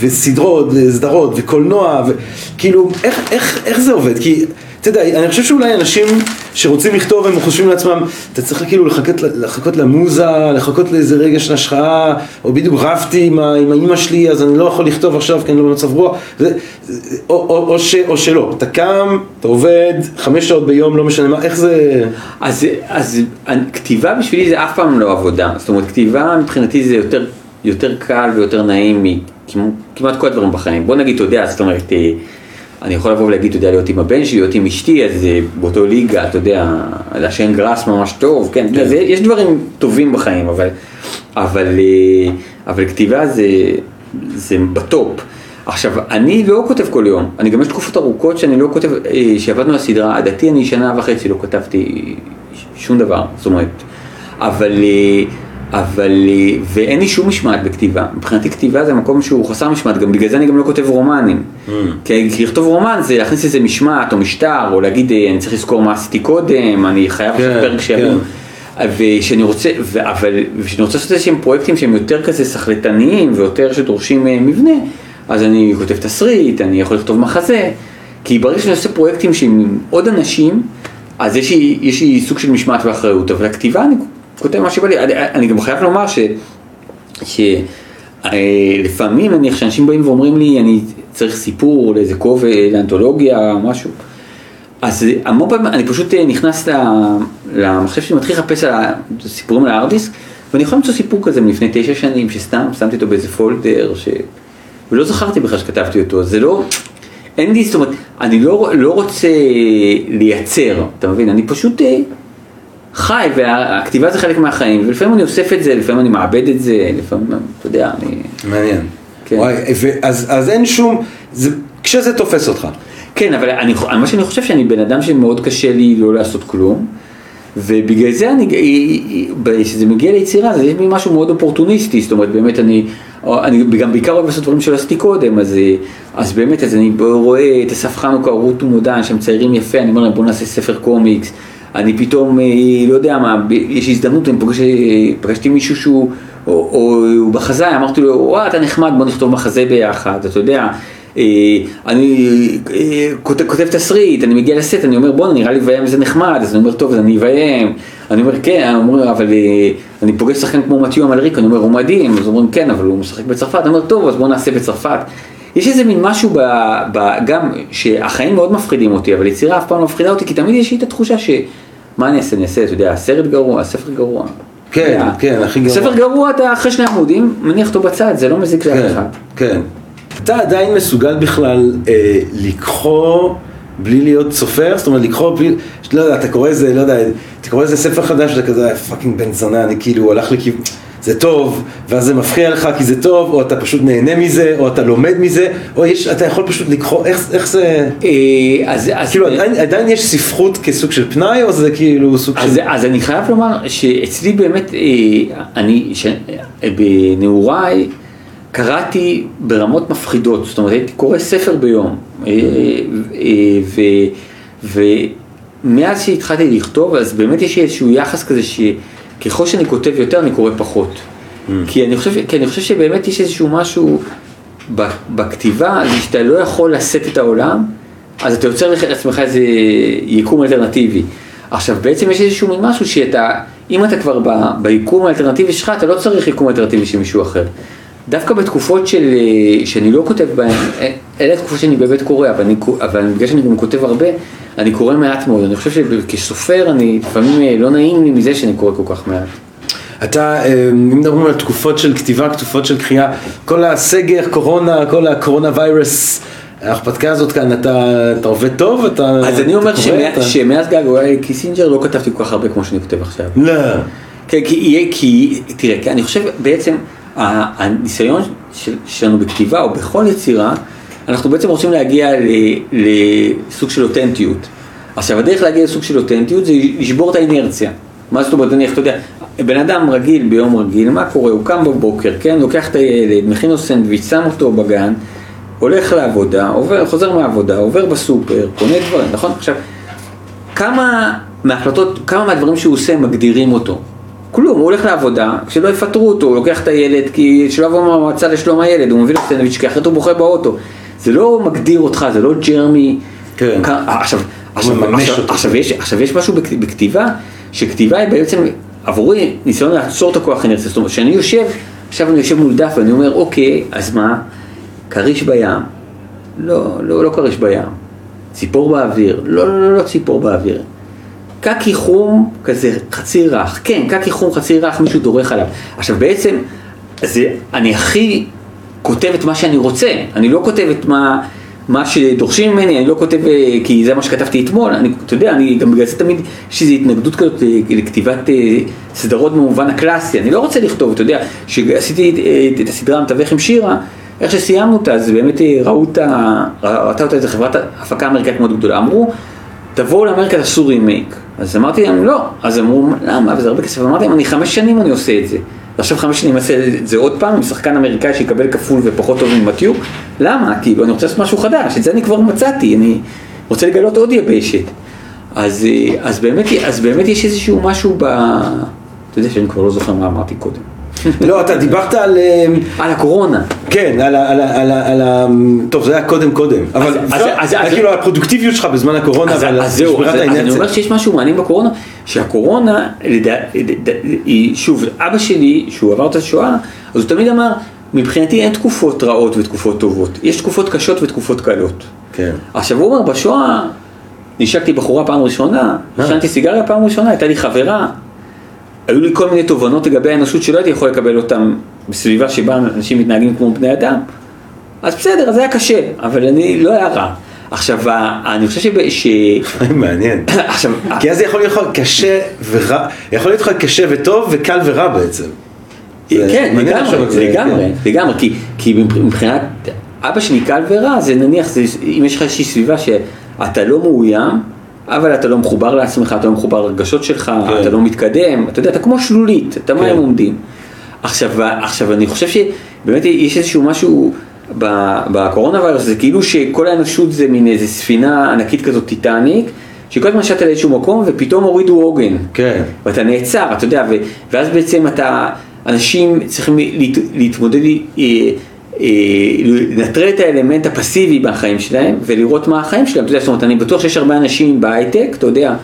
וסדרות וסדרות וקולנוע וכאילו איך, איך, איך זה עובד כי אתה יודע, אני חושב שאולי אנשים שרוצים לכתוב, הם חושבים לעצמם, אתה צריך כאילו לחכות, לחכות למוזה, לחכות לאיזה רגע של השחאה, או בדיוק רבתי עם, עם האמא שלי, אז אני לא יכול לכתוב עכשיו כי אני לא במצב רוח, זה, או, או, או, ש, או שלא, אתה קם, אתה עובד, חמש שעות ביום, לא משנה מה, איך זה... אז, אז כתיבה בשבילי זה אף פעם לא עבודה, זאת אומרת, כתיבה מבחינתי זה יותר, יותר קל ויותר נעים מכמעט כל הדברים בחיים. בוא נגיד, אתה יודע, זאת אומרת... אה, אני יכול לבוא ולהגיד, אתה יודע, להיות עם הבן שלי, להיות עם אשתי, אז באותו ליגה, אתה יודע, לעשן גראס ממש טוב, כן, כן. זה, יש דברים טובים בחיים, אבל, אבל, אה, אבל כתיבה זה, זה בטופ. עכשיו, אני לא כותב כל יום, אני גם יש תקופות ארוכות שאני לא כותב, אה, שעבדנו על הסדרה, עדתי אני שנה וחצי לא כתבתי שום דבר, זאת אומרת, אבל... אה, אבל, אה, ואין לי שום משמעת בכתיבה. מבחינתי כתיבה זה מקום שהוא חסר משמעת, גם בגלל זה אני גם לא כותב רומנים. Mm. כי, כי לכתוב רומן זה להכניס איזה משמעת או משטר, או להגיד אה, אני צריך לזכור מה עשיתי קודם, אני חייב לעשות כן, פרק שיבין. כן. ושאני רוצה, ו, אבל, ושאני רוצה לעשות איזשהם פרויקטים שהם יותר כזה סחלטניים ויותר שדורשים אה, מבנה, אז אני כותב תסריט, אני יכול לכתוב מחזה, כי ברגע שאני עושה פרויקטים שהם עם עוד אנשים, אז יש לי, יש לי סוג של משמעת ואחריות, אבל הכתיבה אני כותב מה שבא לי, אני, אני גם חייב לומר ש... שלפעמים נניח שאנשים באים ואומרים לי אני צריך סיפור לאיזה כובע, לאנתולוגיה, משהו, אז המון פעמים אני פשוט נכנס למחשב שלי, מתחיל לחפש על הסיפורים על הארדיסק, ואני יכול למצוא סיפור כזה מלפני תשע שנים, שסתם שמתי אותו באיזה פולדר, ש... ולא זכרתי בכלל שכתבתי אותו, זה לא, אין לי, זאת אומרת, אני לא, לא רוצה לייצר, אתה מבין, אני פשוט אה, חי, והכתיבה זה חלק מהחיים, ולפעמים אני אוסף את זה, לפעמים אני מאבד את זה, לפעמים, אתה יודע, אני... מעניין. כן. וואי, אז, אז אין שום, זה, כשזה תופס אותך. כן, אבל אני, מה שאני חושב שאני בן אדם שמאוד קשה לי לא לעשות כלום. ובגלל זה אני, כשזה מגיע ליצירה, זה יש לי משהו מאוד אופורטוניסטי, זאת אומרת באמת אני, אני גם בעיקר אוהב לעשות דברים שלא עשיתי קודם, אז, אז באמת אז אני רואה את אסף חנוכה, רות ומודן, שהם ציירים יפה, אני אומר להם בוא נעשה ספר קומיקס, אני פתאום, אה, לא יודע מה, יש הזדמנות, אני פוגש, פגשתי מישהו שהוא, או, או הוא בחזאי, אמרתי לו, וואה אתה נחמד, בוא נכתוב מחזה ביחד, אתה יודע. אה, אני אה, כותב, כותב תסריט, אני מגיע לסט, אני אומר בואנה נראה לי לביים זה נחמד, אז אני אומר טוב אז אני אביים, אני אומר כן, אני אומר אבל אה, אני פוגש שחקן כמו מתיו אמלריק, אני אומר הוא מדהים, אז אומרים כן אבל הוא משחק בצרפת, אני אומר טוב אז בוא נעשה בצרפת. יש איזה מין משהו ב, ב, גם שהחיים מאוד מפחידים אותי, אבל יצירה אף פעם לא מפחידה אותי, כי תמיד יש לי את התחושה שמה אני אעשה, אני אעשה, אתה יודע, הסרט גרוע, הספר גרוע. כן, כן, הכי גרוע. ספר גרוע אתה אחרי שני עמודים, מניח אותו בצד, זה לא מזיק לאף כן, אחד. כן. אתה עדיין מסוגל בכלל אה, לקרוא בלי להיות סופר? זאת אומרת, לקרוא בלי, לא יודע, אתה קורא איזה, לא יודע, אתה קורא איזה ספר חדש, אתה כזה, fucking בן זונה, אני כאילו, הוא הלך לכיוון, זה טוב, ואז זה מפריע לך כי זה טוב, או אתה פשוט נהנה מזה, או אתה לומד מזה, או יש, אתה יכול פשוט לקרוא, איך, איך זה... אה, אז, אז... כאילו, עדיין, עדיין יש ספרות כסוג של פנאי, או זה כאילו סוג אז, של... אז אני חייב לומר שאצלי באמת, אה, אני, ש... בנעוריי, קראתי ברמות מפחידות, זאת אומרת הייתי קורא ספר ביום, אה, ו, ומאז שהתחלתי לכתוב אז באמת יש איזשהו יחס כזה שככל שאני כותב יותר אני קורא פחות, mm. כי, אני חושב, כי אני חושב שבאמת יש איזשהו משהו בכתיבה, זה שאתה לא יכול לשאת את העולם, אז אתה יוצר לעצמך איזה יקום אלטרנטיבי. עכשיו בעצם יש איזשהו מין משהו שאתה, אם אתה כבר ביקום האלטרנטיבי שלך, אתה לא צריך יקום אלטרנטיבי של מישהו אחר. דווקא בתקופות של, אה, שאני לא כותב בהן, אה, אלה התקופות שאני באמת קורא, אבל, אני, אבל בגלל שאני גם כותב הרבה, אני קורא מעט מאוד. אני חושב שכסופר, אני לפעמים אה, לא נעים לי מזה שאני קורא כל כך מעט. אתה, אם מדברים על תקופות של כתיבה, תקופות של קריאה, כל הסגר, קורונה, כל הקורונה ויירס, ההרפתקה הזאת כאן, אתה, אתה עובד טוב? אתה, אז אני אומר שמאז, שמאז געגועי קיסינג'ר לא כתבתי כל כך הרבה כמו שאני כותב עכשיו. לא. כן, כי, כי, תראה, כי אני חושב בעצם, הניסיון שלנו בכתיבה או בכל יצירה, אנחנו בעצם רוצים להגיע לסוג של אותנטיות. עכשיו הדרך להגיע לסוג של אותנטיות זה לשבור את האינרציה. מה זאת אומרת, נניח, אתה יודע, בן אדם רגיל ביום רגיל, מה קורה? הוא קם בבוקר, כן, לוקח את הילד, מכין לו סנדוויץ', שם אותו בגן, הולך לעבודה, עובר, חוזר מהעבודה, עובר בסופר, קונה דברים, נכון? עכשיו, כמה מההחלטות, כמה מהדברים שהוא עושה מגדירים אותו? כלום, הוא הולך לעבודה, כשלא יפטרו אותו, הוא לוקח את הילד, כי שלא יבוא מהמועצה לשלום הילד, הוא מביא לו סנדוויץ', כי אחרת הוא בוכה באוטו. זה לא מגדיר אותך, זה לא ג'רמי. כן. עכשיו, עכשיו, עכשיו, עכשיו, יש, עכשיו יש משהו בכתיבה, שכתיבה היא בעצם עבורי ניסיון לעצור את הכוח האנרציה. זאת אומרת, כשאני יושב, עכשיו אני יושב מול דף ואני אומר, אוקיי, אז מה? כריש בים? לא, לא, לא כריש בים. ציפור באוויר? לא, לא, לא, לא ציפור באוויר. קקי חום כזה חצי רך, כן, קקי חום חצי רך, מישהו דורך עליו. עכשיו בעצם, זה, אני הכי כותב את מה שאני רוצה, אני לא כותב את מה, מה שדורשים ממני, אני לא כותב אה, כי זה מה שכתבתי אתמול, אני, אתה יודע, אני גם בגלל זה תמיד יש איזו התנגדות כזאת אה, לכתיבת אה, סדרות במובן הקלאסי, אני לא רוצה לכתוב, אתה יודע, כשעשיתי את הסדרה המתווך עם שירה, איך שסיימנו אותה, אז באמת ראו אותה, ראתה אותה איזה חברת הפקה אמריקאית מאוד גדולה, אמרו, תבואו לאמריקה תעשו רימייק. אז אמרתי להם לא, אז אמרו למה, וזה הרבה כסף, אמרתי להם אני חמש שנים אני עושה את זה. ועכשיו חמש שנים אעשה את זה עוד פעם עם שחקן אמריקאי שיקבל כפול ופחות טוב ממתיו, למה? כאילו אני רוצה לעשות משהו חדש, את זה אני כבר מצאתי, אני רוצה לגלות עוד יבשת. אז, אז, באמת, אז באמת יש איזשהו משהו ב... אתה יודע שאני כבר לא זוכר מה אמרתי קודם. [LAUGHS] לא, אתה דיברת על... אה, על הקורונה. כן, על ה... על ה... על ה... על ה... טוב, זה היה קודם קודם. אבל זה כאילו הפרודוקטיביות שלך בזמן הקורונה, אבל אז זהו, שמירת אז, אני. אומר שיש משהו מעניין בקורונה, שהקורונה, שוב, אבא שלי, שהוא עבר את השואה, אז הוא תמיד אמר, מבחינתי אין תקופות רעות ותקופות טובות, יש תקופות קשות ותקופות קלות. כן. עכשיו הוא אומר, בשואה נשקתי בחורה פעם ראשונה, אה. עישנתי סיגריה פעם ראשונה, הייתה לי חברה, היו לי כל מיני תובנות לגבי האנושות שלא הייתי יכול לקבל אותן בסביבה שבה אנשים מתנהגים כמו בני אדם, אז בסדר, אז זה היה קשה, אבל אני, לא היה רע. עכשיו, אני חושב שב- ש... [LAUGHS] מעניין. [LAUGHS] עכשיו, כי אז זה יכול להיות לך קשה ורע, יכול להיות לך קשה וטוב וקל ורע בעצם. זה כן, לחשוב לגמרי, לגמרי, כן. לגמרי, כי, מבחינת אבא שלי קל ורע, זה נניח, אם יש לך איזושהי סביבה שאתה לא מאוים, אבל אתה לא מחובר לעצמך, אתה לא מחובר לרגשות שלך, כן. אתה לא מתקדם, אתה יודע, אתה כמו שלולית, אתה כן. עומדים. עכשיו, עכשיו, אני חושב שבאמת יש איזשהו משהו בקורונה ויירוס, זה כאילו שכל האנושות זה מין איזה ספינה ענקית כזאת טיטניק, שכל הזמן שטה לאיזשהו מקום ופתאום הורידו עוגן. כן. ואתה נעצר, אתה יודע, ו, ואז בעצם אתה, אנשים צריכים להת, להתמודד, אה, לנטרל את האלמנט הפסיבי בחיים שלהם ולראות מה החיים שלהם, אתה יודע, זאת אומרת, אני בטוח שיש הרבה אנשים בהייטק, אתה יודע,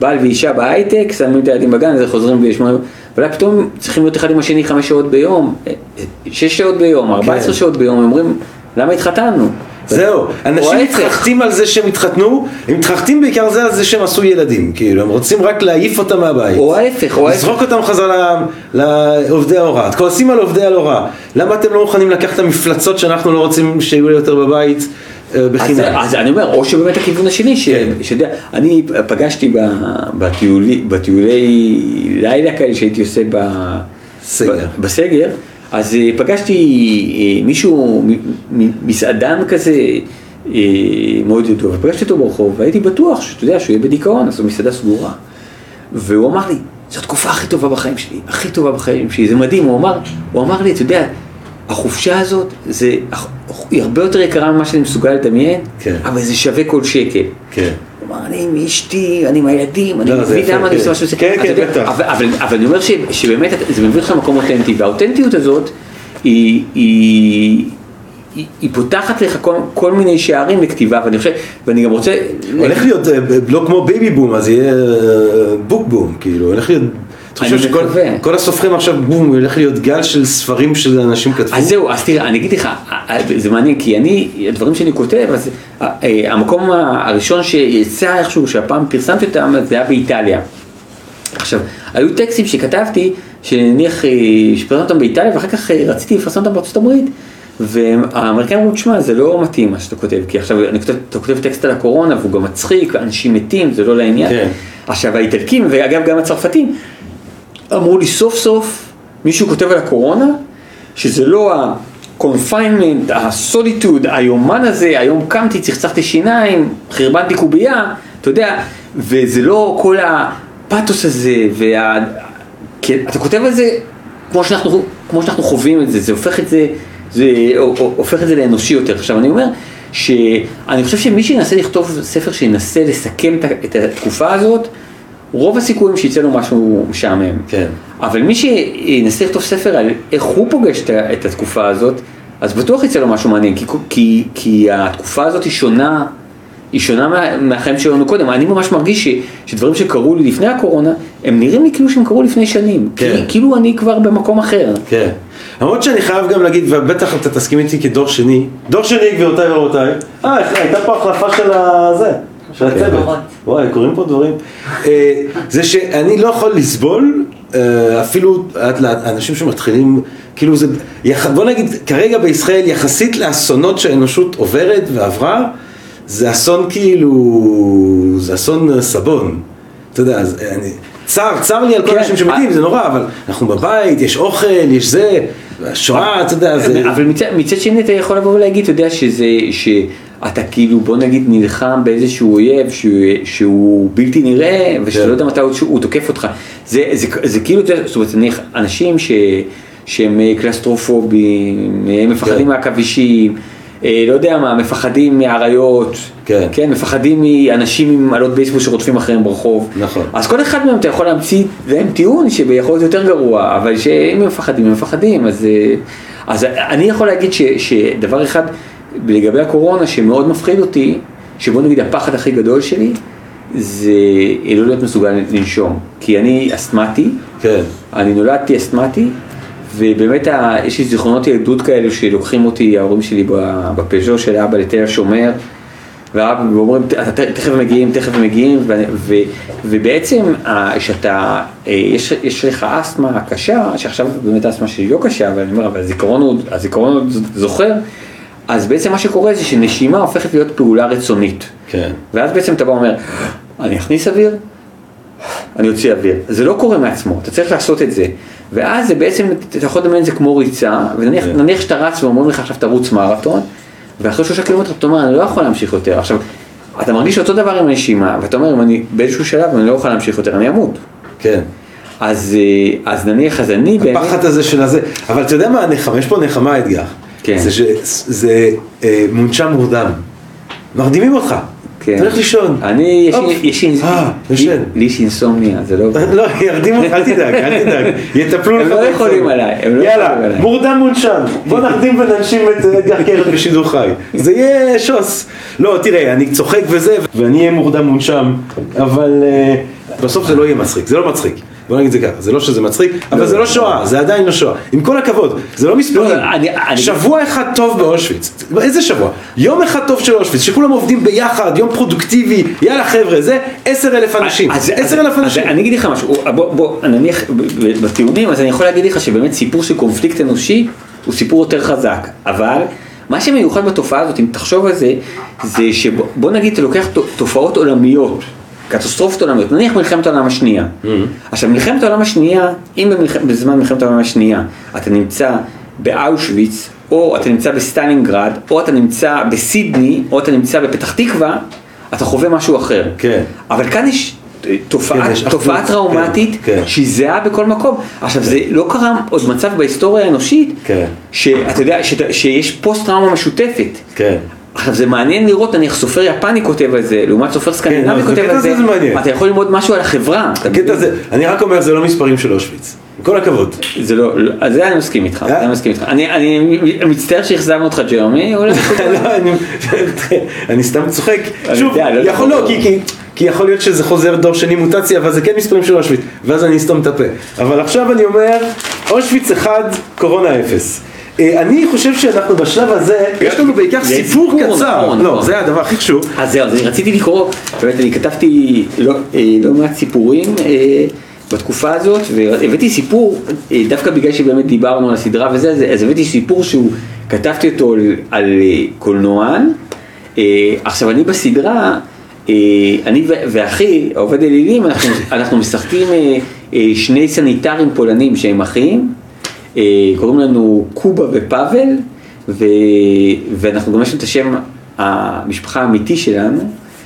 בעל ואישה בהייטק, שמים את הילדים בגן, אז חוזרים וישמעו, אבל פתאום צריכים להיות אחד עם השני חמש שעות ביום, אה, אה, שש שעות ביום, ארבע עשרה כן. שעות ביום, הם אומרים, למה התחתנו? זהו, אנשים. מתחרטים על זה שהם התחתנו, הם מתחרטים בעיקר זה על זה שהם עשו ילדים, כאילו, הם רוצים רק להעיף אותם מהבית. או ההפך, או ההפך. לזרוק אותם חזרה לעובדי ההוראה, כועסים על עובדי ההוראה, למה אתם לא מוכנים לקחת את המפלצות שאנחנו לא רוצים שיהיו יותר בבית אה, אז, בחינם? אז אני אומר, או שבאמת הכיוון השני, ש, כן. אני פגשתי בטיולי, בטיולי לילה כאלה שהייתי עושה. ב, בסגר, אז אה, פגשתי אה, מישהו, מסעדן כזה, אה, מאוד ידוע, ופגשתי אותו ברחוב, והייתי בטוח שאתה יודע שהוא יהיה בדיכאון, אז זו מסעדה סגורה. והוא אמר לי, זו התקופה הכי טובה בחיים שלי, הכי טובה בחיים שלי, זה מדהים, הוא אמר, הוא אמר לי, אתה יודע, החופשה הזאת, זה, היא הרבה יותר יקרה ממה שאני מסוגל לדמיין, כן. אבל זה שווה כל שקל. כן. אמר, אני עם אשתי, אני עם הילדים, אני לא, יפה, למה אני כן. עושה מה עושה. כן, כן, בטח. אבל, אני אומר שבאמת זה מביא אותך למקום אותנטי, והאותנטיות הזאת, היא, פותחת לך כל, כל מיני שערים לכתיבה, ואני חושב, ואני גם רוצה... הולך להיות אה, לא כמו baby boom, אז יהיה book boom, כאילו, הולך להיות... אתה חושב שכל הסופרים עכשיו בום, הולך להיות גל של ספרים שאנשים כתבו? אז זהו, אז תראה, אני אגיד לך, זה מעניין, כי אני, הדברים שאני כותב, אז אה, אה, המקום הראשון שיצא איכשהו, שהפעם פרסמתי אותם, זה היה באיטליה. עכשיו, היו טקסטים שכתבתי, שנניח, אה, שפרסמתי אותם באיטליה, ואחר כך רציתי לפרסם אותם בארצות הברית, והאמריקאים אמרו, תשמע, זה לא מתאים מה שאתה כותב, כי עכשיו אני כותב, אתה כותב טקסט על הקורונה, והוא גם מצחיק, ואנשים מתים, זה לא לעניין. כן. עכשיו, האיטלקים, ואגב גם הצרפתים, אמרו לי סוף סוף מישהו כותב על הקורונה, שזה לא ה-confinement, הסוליטוד, היומן הזה, היום קמתי, צחצחתי שיניים, חרבנתי קובייה, אתה יודע, וזה לא כל הפאתוס הזה, וה... אתה כותב על זה כמו שאנחנו, כמו שאנחנו חווים את זה, זה הופך את זה, זה הופך את זה לאנושי יותר. עכשיו אני אומר, שאני חושב שמי שינסה לכתוב ספר שינסה לסכם את התקופה הזאת, רוב הסיכויים שיצא לו משהו משעמם. כן. אבל מי שינסה לכתוב ספר על איך הוא פוגש את התקופה הזאת, אז בטוח יצא לו משהו מעניין, כי, כי, כי התקופה הזאת היא שונה, היא שונה מה, מהחיים שלנו קודם. אני ממש מרגיש ש, שדברים שקרו לי לפני הקורונה, הם נראים לי כאילו שהם קרו לפני שנים. כן. כי, כאילו אני כבר במקום אחר. כן. למרות שאני חייב גם להגיד, ובטח אתה תסכים איתי כדור שני, דור שני גבירותיי ורבותיי, אה, הייתה פה החלפה של הזה, של הצוות. וואי, קורים פה דברים. אה, זה שאני לא יכול לסבול, אה, אפילו אנשים שמתחילים, כאילו זה, בוא נגיד, כרגע בישראל, יחסית לאסונות שהאנושות עוברת ועברה, זה אסון כאילו, זה אסון סבון. אתה יודע, אז אני, צר, צר לי על כל כן, האנשים שמתים, אה. זה נורא, אבל אנחנו בבית, יש אוכל, יש זה, השואה, אתה יודע, זה... אבל מצד שני אתה יכול לבוא ולהגיד, אתה יודע, שזה, שאתה כאילו, בוא נגיד, נלחם באיזשהו אויב שהוא, שהוא בלתי נראה, ושאתה כן. לא יודע מתי הוא, הוא תוקף אותך. זה, זה, זה כאילו, אתה יודע, זאת אומרת, נניח, אנשים ש, שהם קלסטרופובים, הם מפחדים כן. מעכבישים, אה, לא יודע מה, מפחדים מאריות, כן. כן, מפחדים מאנשים עם עלות בייסבול שרודפים אחריהם ברחוב. נכון. אז כל אחד מהם אתה יכול להמציא להם טיעון שיכול להיות יותר גרוע, אבל שאם הם מפחדים, הם מפחדים, אז, אה, אז אני יכול להגיד ש, שדבר אחד לגבי הקורונה שמאוד מפחיד אותי, שבוא נגיד הפחד הכי גדול שלי, זה לא להיות מסוגל לנשום, כי אני אסתמטי, כן. אני נולדתי אסתמטי, ובאמת ה- יש לי זיכרונות ילדות כאלו שלוקחים אותי, ההורים שלי בפז'ו של אבא לתל השומר, ואומרים, "אתה ת- תכף מגיעים, תכף מגיעים, ו- ו- ובעצם ה- שאתה, אה, יש, יש לך אסתמה קשה, שעכשיו באמת האסתמה שלי לא קשה, אבל אני אומר, אבל הזיכרון עוד, הזיכרון עוד זוכר, אז בעצם מה שקורה זה שנשימה הופכת להיות פעולה רצונית. כן. ואז בעצם אתה בא ואומר, אני אכניס אוויר, אני אוציא אוויר. זה לא קורה מעצמו, אתה צריך לעשות את זה. ואז זה בעצם, אתה יכול לדמיין את זה כמו ריצה, ונניח כן. שאתה רץ ואומרים לך עכשיו תרוץ מרתון, ואחרי שלושה קילומטר אתה אומר, אני לא יכול להמשיך יותר. עכשיו, אתה מרגיש אותו דבר עם הנשימה, ואתה אומר, אם אני באיזשהו שלב אני לא יכול להמשיך יותר, אני אמות. כן. אז, אה, אז נניח, אז אני באמת... הפחד הזה של הזה, אבל אתה יודע מה הנחמה, יש פה נחמה אתגר. כן. זה שזה אה, מונשם מורדם. מרדימים אותך. כן. הולך לישון. אני, יש. לי, אה, אינסומניה, זה לא... [LAUGHS] לא, ירדימו אותך, אל תדאג, אל תדאג. [LAUGHS] יטפלו הם לך. לא באמצע. יכולים עליי, הם לא יאללה. מורדם מונשם. בוא נרדים וננשים את אה, [LAUGHS] אדגר קרת בשידור חי. זה יהיה שוס. לא, תראה, אני צוחק וזה, ואני אהיה מורדם מונשם, אבל אה, בסוף זה לא יהיה מצחיק, זה לא מצחיק. בוא נגיד את זה ככה, זה לא שזה מצחיק, אבל זה לא שואה, זה עדיין לא שואה. עם כל הכבוד, זה לא מספרים. לא, שבוע אחד טוב באושוויץ, איזה שבוע? יום אחד טוב של אושוויץ, שכולם עובדים ביחד, יום פרודוקטיבי, יאללה חבר'ה, זה עשר אלף אנשים, עשר אלף אנשים. אני אגיד לך משהו, בוא, נניח בטיעונים, אז אני יכול להגיד לך שבאמת סיפור של קונפליקט אנושי הוא סיפור יותר חזק, אבל מה שמיוחד בתופעה הזאת, אם תחשוב על זה, זה שבוא נגיד אתה לוקח תופעות עולמיות, קטסטרופות עולמיות, נניח מלחמת העולם השנייה. עכשיו מלחמת העולם השנייה, אם במלח... בזמן מלחמת העולם השנייה אתה נמצא באושוויץ, או אתה נמצא בסטלינגרד, או אתה נמצא בסידני, או אתה נמצא בפתח תקווה, אתה חווה משהו אחר. כן. אבל כאן יש תופעה, כן, תופעה אחדות, טראומטית כן, כן. שהיא זהה בכל מקום. עכשיו זה לא קרה עוד מצב בהיסטוריה האנושית, כן. שאתה יודע, שת- שיש פוסט טראומה משותפת. כן. עכשיו זה מעניין לראות, נניח סופר יפני כותב על זה, לעומת סופר סקנדינבי אז כותב על זה, זה. אתה יכול ללמוד משהו על החברה. הקטע? הזה, אני רק אומר, זה לא מספרים של אושוויץ. עם כל הכבוד. זה לא, לא- על זה אני מסכים איתך, אה? אני מסכים איתך. אני, אני מצטער שאכזבנו אותך ג'רמי, [LAUGHS] אולי... לא, אני- אני סתם צוחק. אני שוב, לא יכול. לא, כי- כי- כי יכול להיות שזה חוזר דור שני מוטציה, אבל זה כן מספרים של אושוויץ, ואז אני אסתום את הפה. אבל עכשיו אני אומר, אושוויץ 1, קורונה 0. אה, אני חושב שאנחנו בשלב הזה, יש לנו בעיקר סיפור קצר. נכון, לא, נכון. זה הדבר הכי חשוב. אז זהו, אז אני רציתי לקרוא, באמת אני כתבתי לא, אה, לא מעט סיפורים אה, בתקופה הזאת, והבאתי סיפור, דווקא בגלל שבאמת דיברנו על הסדרה וזה, אז, הבאתי סיפור שהוא, כתבתי אותו על, קולנוען, עכשיו אני בסדרה, אני ואחי, העובד אלילים, אנחנו, משחקים שני סניטרים פולנים שהם אחים, קוראים לנו קובה ופאבל, ו... ואנחנו גם יש לנו את השם המשפחה האמיתי שלנו,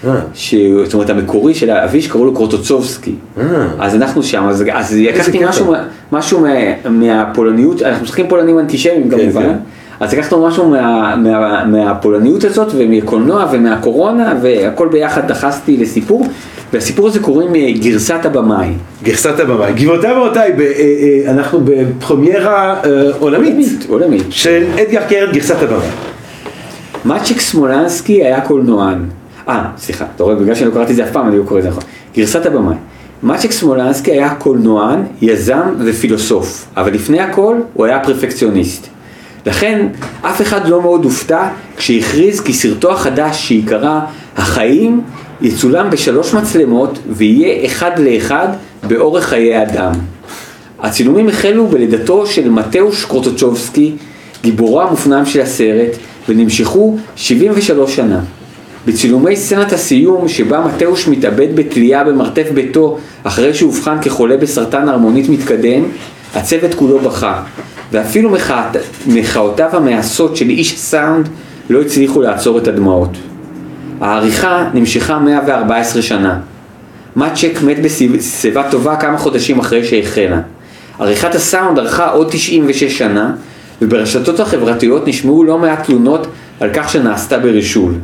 אה. ש... זאת אומרת המקורי של אבי שקראו לו קרוטוצובסקי, אה. אז אנחנו שם, אז, אז לקחתי. משהו, משהו מה... מהפולניות, אנחנו משחקים פולנים אנטישמיים כן, כמובן, כן. אז לקחנו משהו מה... מה... מהפולניות הזאת ומקולנוע ומהקורונה והכל ביחד דחסתי לסיפור, והסיפור הזה קוראים אה, גרסת הבמאי. גרסת הבמאי. גבירותיי ורבותיי, אה, אה, אנחנו בפרמיירה עולמית עולמית. של אדגר קרת, גרסת הבמאי. מאצ'יק סמולנסקי היה קולנוען. אה, סליחה, אתה רואה, בגלל שלא קראתי את זה אף פעם, אני לא קורא את זה נכון. גרסת הבמאי. מאצ'יק סמולנסקי היה קולנוען, יזם ופילוסוף, אבל לפני הכל הוא היה פרפקציוניסט. לכן, אף אחד לא מאוד הופתע כשהכריז כי סרטו החדש שיקרא "החיים" יצולם בשלוש מצלמות ויהיה אחד לאחד באורך חיי אדם. הצילומים החלו בלידתו של מתאוש קרוטוצ'ובסקי, גיבורו המופנם של הסרט, ונמשכו 73 שנה. בצילומי סצנת הסיום שבה מתאוש מתאבד בתלייה במרתף ביתו אחרי שאובחן כחולה בסרטן הרמונית מתקדם, הצוות כולו בכה, ואפילו מחאותיו המעשות של איש הסאונד לא הצליחו לעצור את הדמעות. העריכה נמשכה 114 שנה. מאצ'ק מת בשיבה טובה כמה חודשים אחרי שהחלה. עריכת הסאונד ארכה עוד 96 שנה, וברשתות החברתיות נשמעו לא מעט תלונות על כך שנעשתה ברישול.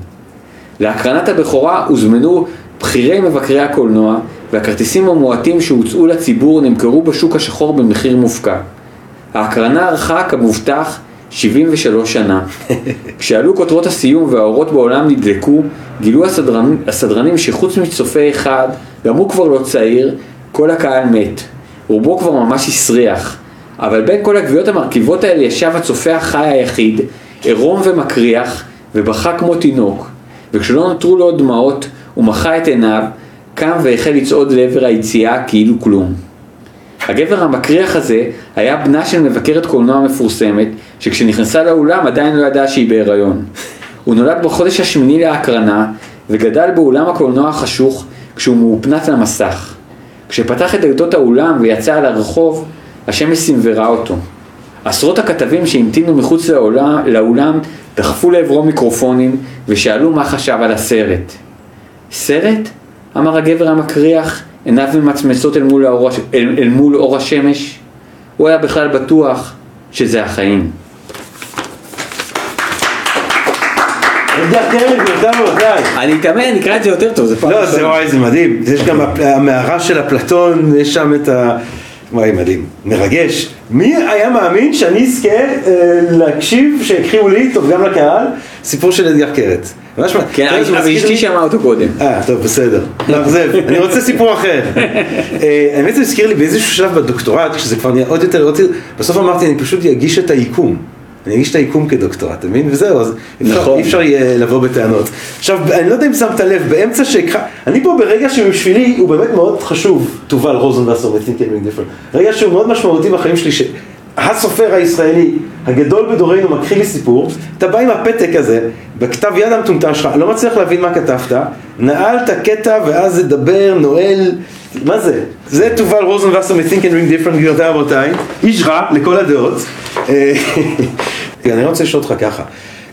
להקרנת הבכורה הוזמנו בכירי מבקרי הקולנוע, והכרטיסים המועטים שהוצאו לציבור נמכרו בשוק השחור במחיר מופקע. ההקרנה ארכה כמובטח 73 שנה. [LAUGHS] כשעלו כותרות הסיום והאורות בעולם נדלקו, גילו הסדרנים, הסדרנים שחוץ מצופה אחד, גם הוא כבר לא צעיר, כל הקהל מת. רובו כבר ממש הסריח. אבל בין כל הגביעות המרכיבות האלה ישב הצופה החי היחיד, עירום ומקריח, ובכה כמו תינוק. וכשלא נותרו לו דמעות, הוא מחה את עיניו, קם והחל לצעוד לעבר היציאה כאילו כלום. הגבר המקריח הזה היה בנה של מבקרת קולנוע מפורסמת, שכשנכנסה לאולם עדיין לא ידעה שהיא בהיריון. הוא נולד בחודש השמיני להקרנה, וגדל באולם הקולנוע החשוך כשהוא מאופנת למסך. כשפתח את דלתות האולם ויצא על הרחוב, השמש סנוורה אותו. עשרות הכתבים שהמתינו מחוץ לאולם, לאולם דחפו לעברו מיקרופונים ושאלו מה חשב על הסרט. סרט? אמר הגבר המקריח, עיניו ממצמצות אל אל, אל מול אור השמש. הוא היה בכלל בטוח שזה החיים. אני אתאמן, אני אקרא את זה יותר טוב, זה פעם... לא, זה וואי, זה מדהים. יש גם המערה של אפלטון, יש שם את ה... וואי, מדהים. מרגש. מי היה מאמין שאני אזכה אה, להקשיב, שיקחיו לי, טוב גם לקהל, סיפור של אדגר קרת. ממש מה... כן, אבל אשתי שמעה אותו קודם. אה, טוב, בסדר. לאכזב. אני רוצה סיפור אחר. [LAUGHS] אה, האמת זה הזכיר לי באיזשהו שלב בדוקטורט, כשזה כבר נהיה עוד יותר, בסוף אמרתי, אני פשוט אגיש את היקום. אני אגיש את היקום כדוקטורט, אתה מבין? וזהו, אז נכון. אי אפשר יהיה לבוא בטענות. עכשיו, אני לא יודע אם שמת לב, באמצע שהקרא... אני פה ברגע שבשבילי הוא באמת מאוד חשוב, תובל רוזנבסר ותינקן מדיפרנט. רגע שהוא מאוד משמעותי בחיים שלי, שהסופר הישראלי הגדול בדורנו מקריא לי סיפור, אתה בא עם הפתק הזה, בכתב יד המטומטם שלך, לא מצליח להבין מה כתבת, נעלת קטע ואז לדבר, נועל, מה זה? זה תובל רוזנבסר מ-Think and Ring Different, גבירותיי רבותיי, איש רע לכל הדעות. אה, [LAUGHS] אני רוצה לשאול אותך ככה,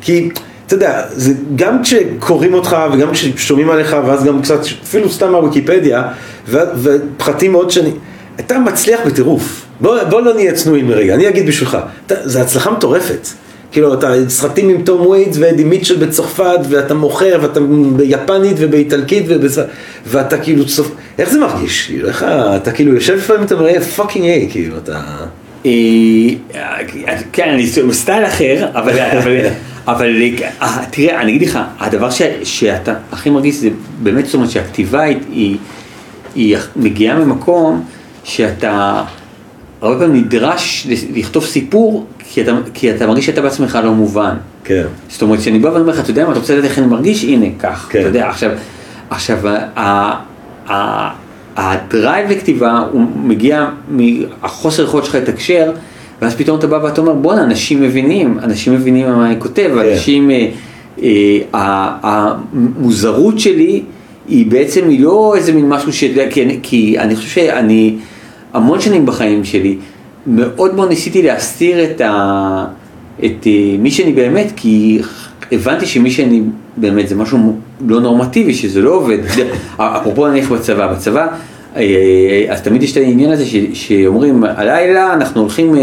כי אתה יודע, זה גם כשקוראים אותך וגם כששומעים עליך ואז גם קצת, אפילו סתם מהוויקיפדיה ופחתים מאוד שני, אתה מצליח בטירוף, בוא, בוא לא נהיה צנועים לרגע, אני אגיד בשבילך, זו הצלחה מטורפת. כאילו, אתה סרטים עם טום ווייטס ואדי מיטשל בצרפת, ואתה מוכר, ואתה ביפנית ובאיטלקית, ובצ... ואתה כאילו צופ... איך זה מרגיש? כאילו, איך אתה כאילו יושב לפעמים ואתה אומר, fucking A, כאילו, אתה... כן, אני סטייל אחר, אבל, [LAUGHS] אבל, אבל אה, תראה, אני אגיד לך, הדבר ש, שאתה הכי מרגיש זה באמת, זאת אומרת שהכתיבה היא, היא, היא מגיעה ממקום שאתה הרבה פעמים נדרש לכתוב סיפור כי אתה, כי אתה מרגיש שאתה בעצמך לא מובן. כן. זאת אומרת, כשאני בא ואומר לך, אתה יודע מה, אתה רוצה לדעת איך אני מרגיש? הנה, כך. כן. אתה יודע, עכשיו, עכשיו, הדרייב לכתיבה הוא מגיע מהחוסר יכולת שלך לתקשר, ואז פתאום אתה בא ואתה אומר, בואנה, אנשים מבינים, אנשים מבינים מה אני כותב, כן. אנשים, אה, אה, המוזרות שלי היא בעצם, היא לא איזה מין משהו ש... כי, כי אני חושב שאני, המון שנים בחיים שלי, מאוד מאוד ניסיתי להסתיר את, ה, את אה, מי שאני באמת, כי הבנתי שמי שאני באמת זה משהו לא נורמטיבי, שזה לא עובד. [LAUGHS] אפרופו נניח בצבא, בצבא, אה, אז תמיד יש את העניין הזה ש, שאומרים, הלילה אנחנו הולכים אה,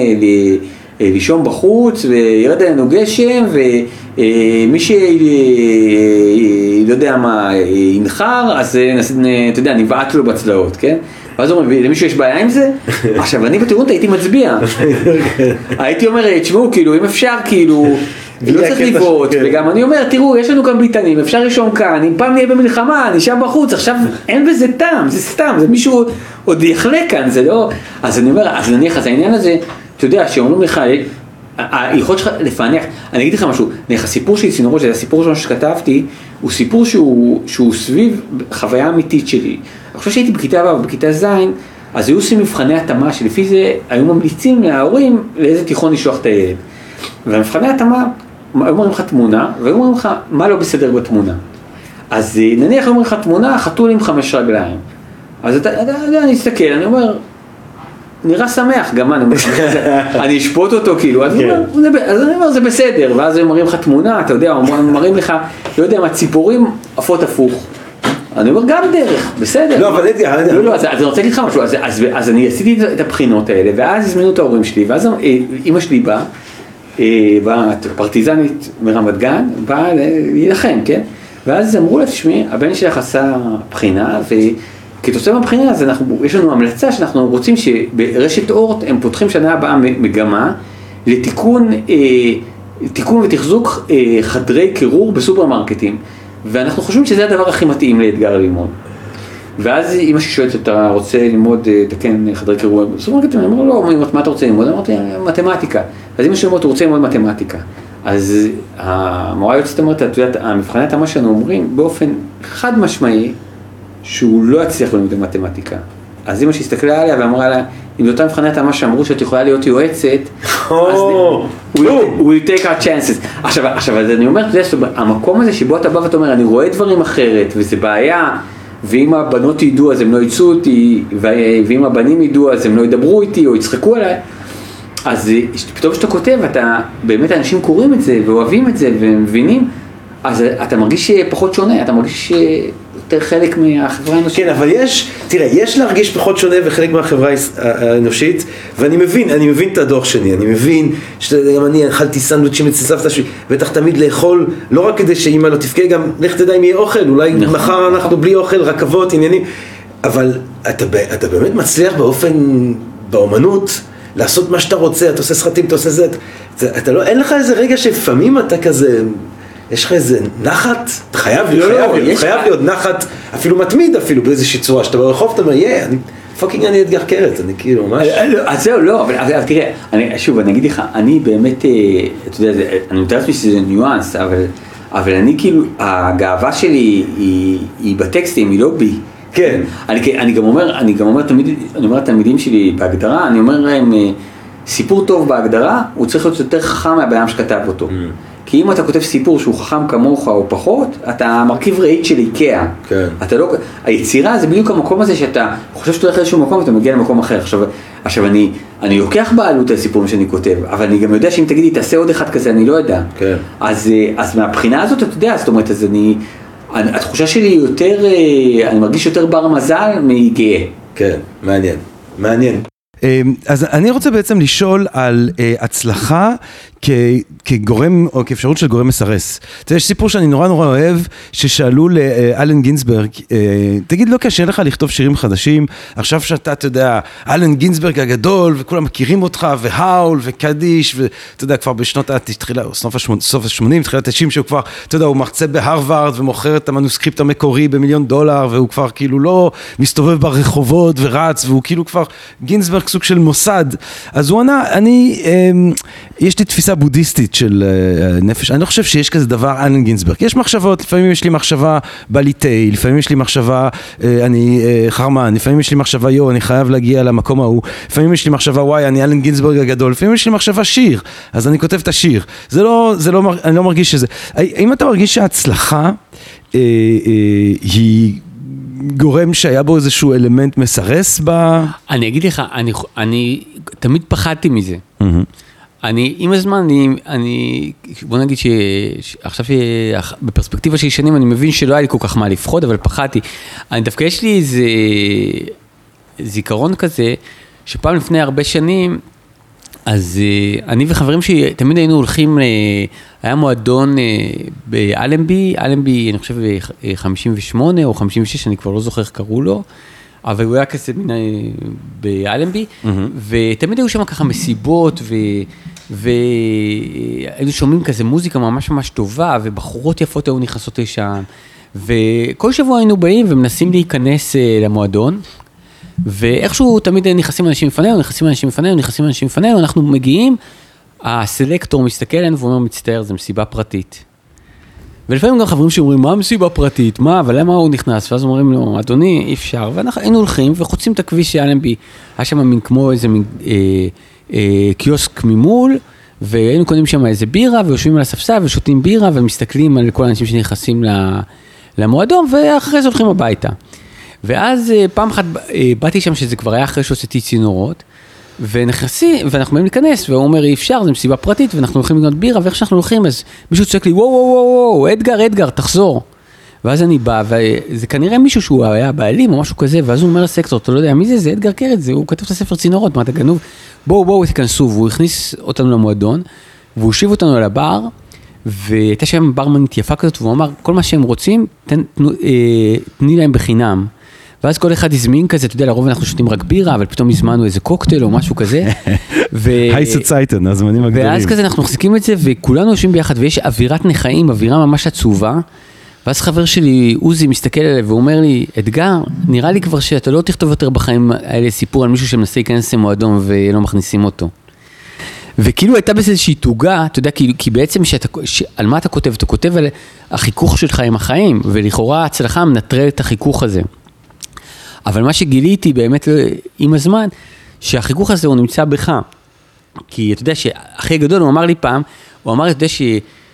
לישון בחוץ וירד עלינו גשם ומי שלא יודע מה ינחר, אז אתה יודע, נבעט לו בצלעות, כן? ואז אומרים, למישהו יש בעיה עם זה? [LAUGHS] עכשיו, אני בטירונות הייתי מצביע. [LAUGHS] הייתי אומר, תשמעו, כאילו, אם אפשר, כאילו... [LAUGHS] לא צריך לבעוט, כן. וגם אני אומר, תראו, יש לנו גם ביטנים, אפשר לישון כאן, אם פעם נהיה במלחמה, נשאר בחוץ, עכשיו אין בזה טעם, זה סתם, זה מישהו עוד יחלה כאן, זה לא... אז אני אומר, אז נניח, אז העניין הזה, אתה יודע, שאומרים לך, היכולת שלך לפענח, אני אגיד לך משהו, נניח הסיפור של צינורות, זה הסיפור שלנו שכתבתי, הוא סיפור שהוא, שהוא סביב חוויה אמיתית שלי. אני חושב שהייתי בכיתה ו' בכיתה ז', אז היו עושים מבחני התאמה, שלפי זה היו ממליצים להורים לאיזה תיכון לשלוח את הילד. והמבחני התאמה, היו אומרים לך תמונה, והיו אומרים לך מה לא בסדר בתמונה. אז אה, נניח אומרים לך תמונה, חתול עם חמש רגליים. אז אתה יודע, אני אסתכל, אני אומר, נראה שמח, גם אני, [LAUGHS] אני אשפוט אותו כאילו, אז, כן. אז אני אומר זה בסדר, ואז הם מראים לך תמונה, אתה יודע, הם מראים לך, לא יודע מה, ציפורים עפות הפוך. אני אומר גם דרך, בסדר. לא, אבל אדגר, לא, לא, אז אני רוצה להגיד לך משהו, אז אני עשיתי את הבחינות האלה, ואז הזמינו את ההורים שלי, ואז אימא שלי באה, פרטיזנית מרמת גן, באה להילחם, כן? ואז אמרו לה, תשמעי, הבן שלך עשה בחינה, וכתוצאה מהבחינה אנחנו, יש לנו המלצה שאנחנו רוצים שברשת אורט הם פותחים שנה הבאה מגמה לתיקון, אה, תיקון ותחזוק אה, חדרי קירור בסופרמרקטים, ואנחנו חושבים שזה הדבר הכי מתאים לאתגר ללמוד. ואז אמא שלי שואלת, אתה רוצה ללמוד, אה, חדרי קירור בסופרמרקטים? אני אומר, לא, מה אתה רוצה ללמוד? אמרתי, מתמטיקה. אז אמא שלי אומרת, הוא רוצה ללמוד מתמטיקה. אז המורה היועצת אומרת, את יודעת, המבחני התאמה שלנו אומרים באופן חד משמעי שהוא לא יצליח ללמוד במתמטיקה. אז אמא שהסתכלה עליה ואמרה לה, אם זה אותם מבחני התאמה שאמרו שאת יכולה להיות יועצת, [LAUGHS] אז we take our chances. עכשיו, עכשיו, אז אני אומר, המקום הזה שבו אתה בא ואתה אומר, אני רואה דברים אחרת, וזה בעיה, ואם הבנות ידעו אז הם לא יצאו אותי, ואם הבנים ידעו אז הם לא ידברו איתי או יצחקו עליי. אז פתאום כשאתה כותב, אתה, באמת אנשים קוראים את זה ואוהבים את זה ומבינים, אז אתה מרגיש פחות שונה, אתה מרגיש יותר חלק מהחברה האנושית. כן, אבל יש, תראה, יש להרגיש פחות שונה וחלק מהחברה האנושית, ואני מבין, אני מבין את הדוח שלי, אני מבין שגם אני אכלתי סנדוויצ'ים אצל סבתא שלי, בטח תמיד לאכול, לא רק כדי שאימא לא תבכה, גם לך תדע אם יהיה אוכל, אולי נכון. מחר אנחנו בלי אוכל, רכבות, עניינים, אבל אתה, אתה באמת מצליח באופן, באומנות, לעשות מה שאתה רוצה, אתה עושה סרטים, אתה עושה זה, אתה, אתה לא, אין לך איזה רגע שלפעמים אתה כזה, יש לך איזה נחת, אתה חייב, לא, חייב, לא, חייב להיות נחת, אפילו מתמיד אפילו באיזושהי צורה, שאתה ברחוב אתה אומר, יא, אני fucking אני אתגר קרת, אני כאילו ממש... אז זהו, לא, אבל, תראה, אני, שוב, אני אגיד לך, אני באמת, אה, אתה יודע, אני מתאר לעצמי שזה ניואנס, אבל, אבל אני כאילו, הגאווה שלי היא, היא בטקסטים, היא לא בי. כן. אני, אני גם אומר, אני גם אומר תמיד, אני אומר לתלמידים שלי בהגדרה, אני אומר להם, אה, סיפור טוב בהגדרה, הוא צריך להיות יותר חכם מהבן שכתב אותו. Mm. כי אם אתה כותב סיפור שהוא חכם כמוך או פחות, אתה מרכיב רהיט של איקאה. כן. אתה לא, היצירה זה בדיוק המקום הזה שאתה חושב שאתה הולך לאיזשהו מקום ואתה מגיע למקום אחר. עכשיו, עכשיו אני, אני לוקח בעלות על סיפורים שאני כותב, אבל אני גם יודע שאם תגידי תעשה עוד אחד כזה, אני לא יודע. כן. אז, אה, אז מהבחינה הזאת אתה יודע, זאת אומרת, אז אני, התחושה שלי יותר, אה, אני מרגיש יותר בר מזל מגאה. כן, מעניין, מעניין. אמ, אז אני רוצה בעצם לשאול על uh, הצלחה כ, כגורם, או כאפשרות של גורם מסרס. אתה יודע, יש סיפור שאני נורא נורא אוהב, ששאלו לאלן גינזברג, uh, תגיד, לא קשה לך לכתוב שירים חדשים? עכשיו שאתה, אתה יודע, אלן גינזברג הגדול, וכולם מכירים אותך, והאול, וקדיש, ואתה יודע, כבר בשנות התחילה, סוף ה-80, תחילת ה-90, שהוא כבר, אתה יודע, הוא מרצה בהרווארד, ומוכר את המנוסקריפט המקורי במיליון דולר, והוא כבר כאילו לא מסתובב ברחובות ורץ, והוא כאילו כבר גינזברג סוג של מוסד. אז הוא ענה, אני, אמ, יש לי תפיסה בודהיסטית של אה, נפש, אני לא חושב שיש כזה דבר אלן גינסברג. יש מחשבות, לפעמים יש לי מחשבה בא לי תה, לפעמים יש לי מחשבה אה, אני אה, חרמן, לפעמים יש לי מחשבה יו, אני חייב להגיע למקום ההוא, לפעמים יש לי מחשבה וואי, אני אלן גינסברג הגדול, לפעמים יש לי מחשבה שיר, אז אני כותב את השיר. זה לא, זה לא, אני לא מרגיש שזה. האם אתה מרגיש שההצלחה אה, אה, היא... גורם שהיה בו איזשהו אלמנט מסרס ב... אני אגיד לך, אני, אני תמיד פחדתי מזה. Mm-hmm. אני, עם הזמן, אני, אני בוא נגיד שעכשיו בפרספקטיבה של שנים אני מבין שלא היה לי כל כך מה לפחוד, אבל פחדתי. אני דווקא יש לי איזה זיכרון כזה, שפעם לפני הרבה שנים, אז uh, אני וחברים שלי תמיד היינו הולכים, uh, היה מועדון uh, באלנבי, אלנבי אני חושב 58 או 56, אני כבר לא זוכר איך קראו לו, אבל הוא היה כזה מן באלנבי, mm-hmm. ותמיד היו שם ככה מסיבות, והיינו שומעים כזה מוזיקה ממש ממש טובה, ובחורות יפות היו נכנסות לשם, וכל שבוע היינו באים ומנסים להיכנס למועדון. ואיכשהו תמיד נכנסים אנשים לפנינו, נכנסים אנשים לפנינו, נכנסים אנשים לפנינו, אנחנו מגיעים, הסלקטור מסתכל עלינו ואומר, מצטער, זו מסיבה פרטית. ולפעמים גם חברים שאומרים, מה מסיבה פרטית? מה, אבל למה הוא נכנס? ואז אומרים לו, אדוני, אי אפשר. ואנחנו היינו הולכים וחוצים את הכביש של אלנבי. היה שם מין כמו איזה מין אה, אה, קיוסק ממול, והיינו קונים שם איזה בירה, ויושבים על הספסל ושותים בירה, ומסתכלים על כל האנשים שנכנסים למועדון, ואחרי זה הולכים הביתה. ואז אה, פעם אחת אה, באתי שם, שזה כבר היה אחרי שהוצאתי צינורות, ונכנסים, ואנחנו באים להיכנס, והוא אומר אי אפשר, זו מסיבה פרטית, ואנחנו הולכים לקנות בירה, ואיך שאנחנו הולכים, אז מישהו צועק לי, וואו, וואו, וואו, אדגר, אדגר, תחזור. ואז אני בא, וזה כנראה מישהו שהוא היה בעלים או משהו כזה, ואז הוא אומר לסקטור, אתה לא יודע מי זה, זה אדגר זה, הוא כתב את הספר צינורות, מה אתה גנוב? בואו, בואו, תיכנסו, והוא הכניס אותנו למועדון, והוא הושיב אותנו על הבר, והייתה שם ברמנית יפה כזאת, והוא אמר, כל מה שהם רוצים, תן, תנו, אה, תני להם בחינם. ואז כל אחד הזמין כזה, אתה יודע, לרוב אנחנו שותים רק בירה, אבל פתאום הזמנו איזה קוקטייל או משהו כזה. ו... היי סוצייטן, הזמנים הגדולים. ואז כזה אנחנו מחזיקים את זה, וכולנו יושבים ביחד, ויש אווירת נכאים, אווירה ממש עצובה. ואז חבר שלי, עוזי, מסתכל עליי והוא אומר לי, אתגר, נראה לי כבר שאתה לא תכתוב יותר בחיים האלה סיפור על מישהו שמנסה להיכנס למועדון ולא מכניסים אותו. וכאילו הייתה בזה איזושהי תוגה, אתה יודע, כי, כי בעצם שאתה, ש, על מה אתה כותב? אתה כותב על החיכוך שלך עם החיים, ולכאורה ההצלחה מנטרל את החיכוך הזה. אבל מה שגיליתי באמת עם הזמן, שהחיכוך הזה הוא נמצא בך. כי אתה יודע שהכי גדול, הוא אמר לי פעם, הוא אמר, אתה יודע ש...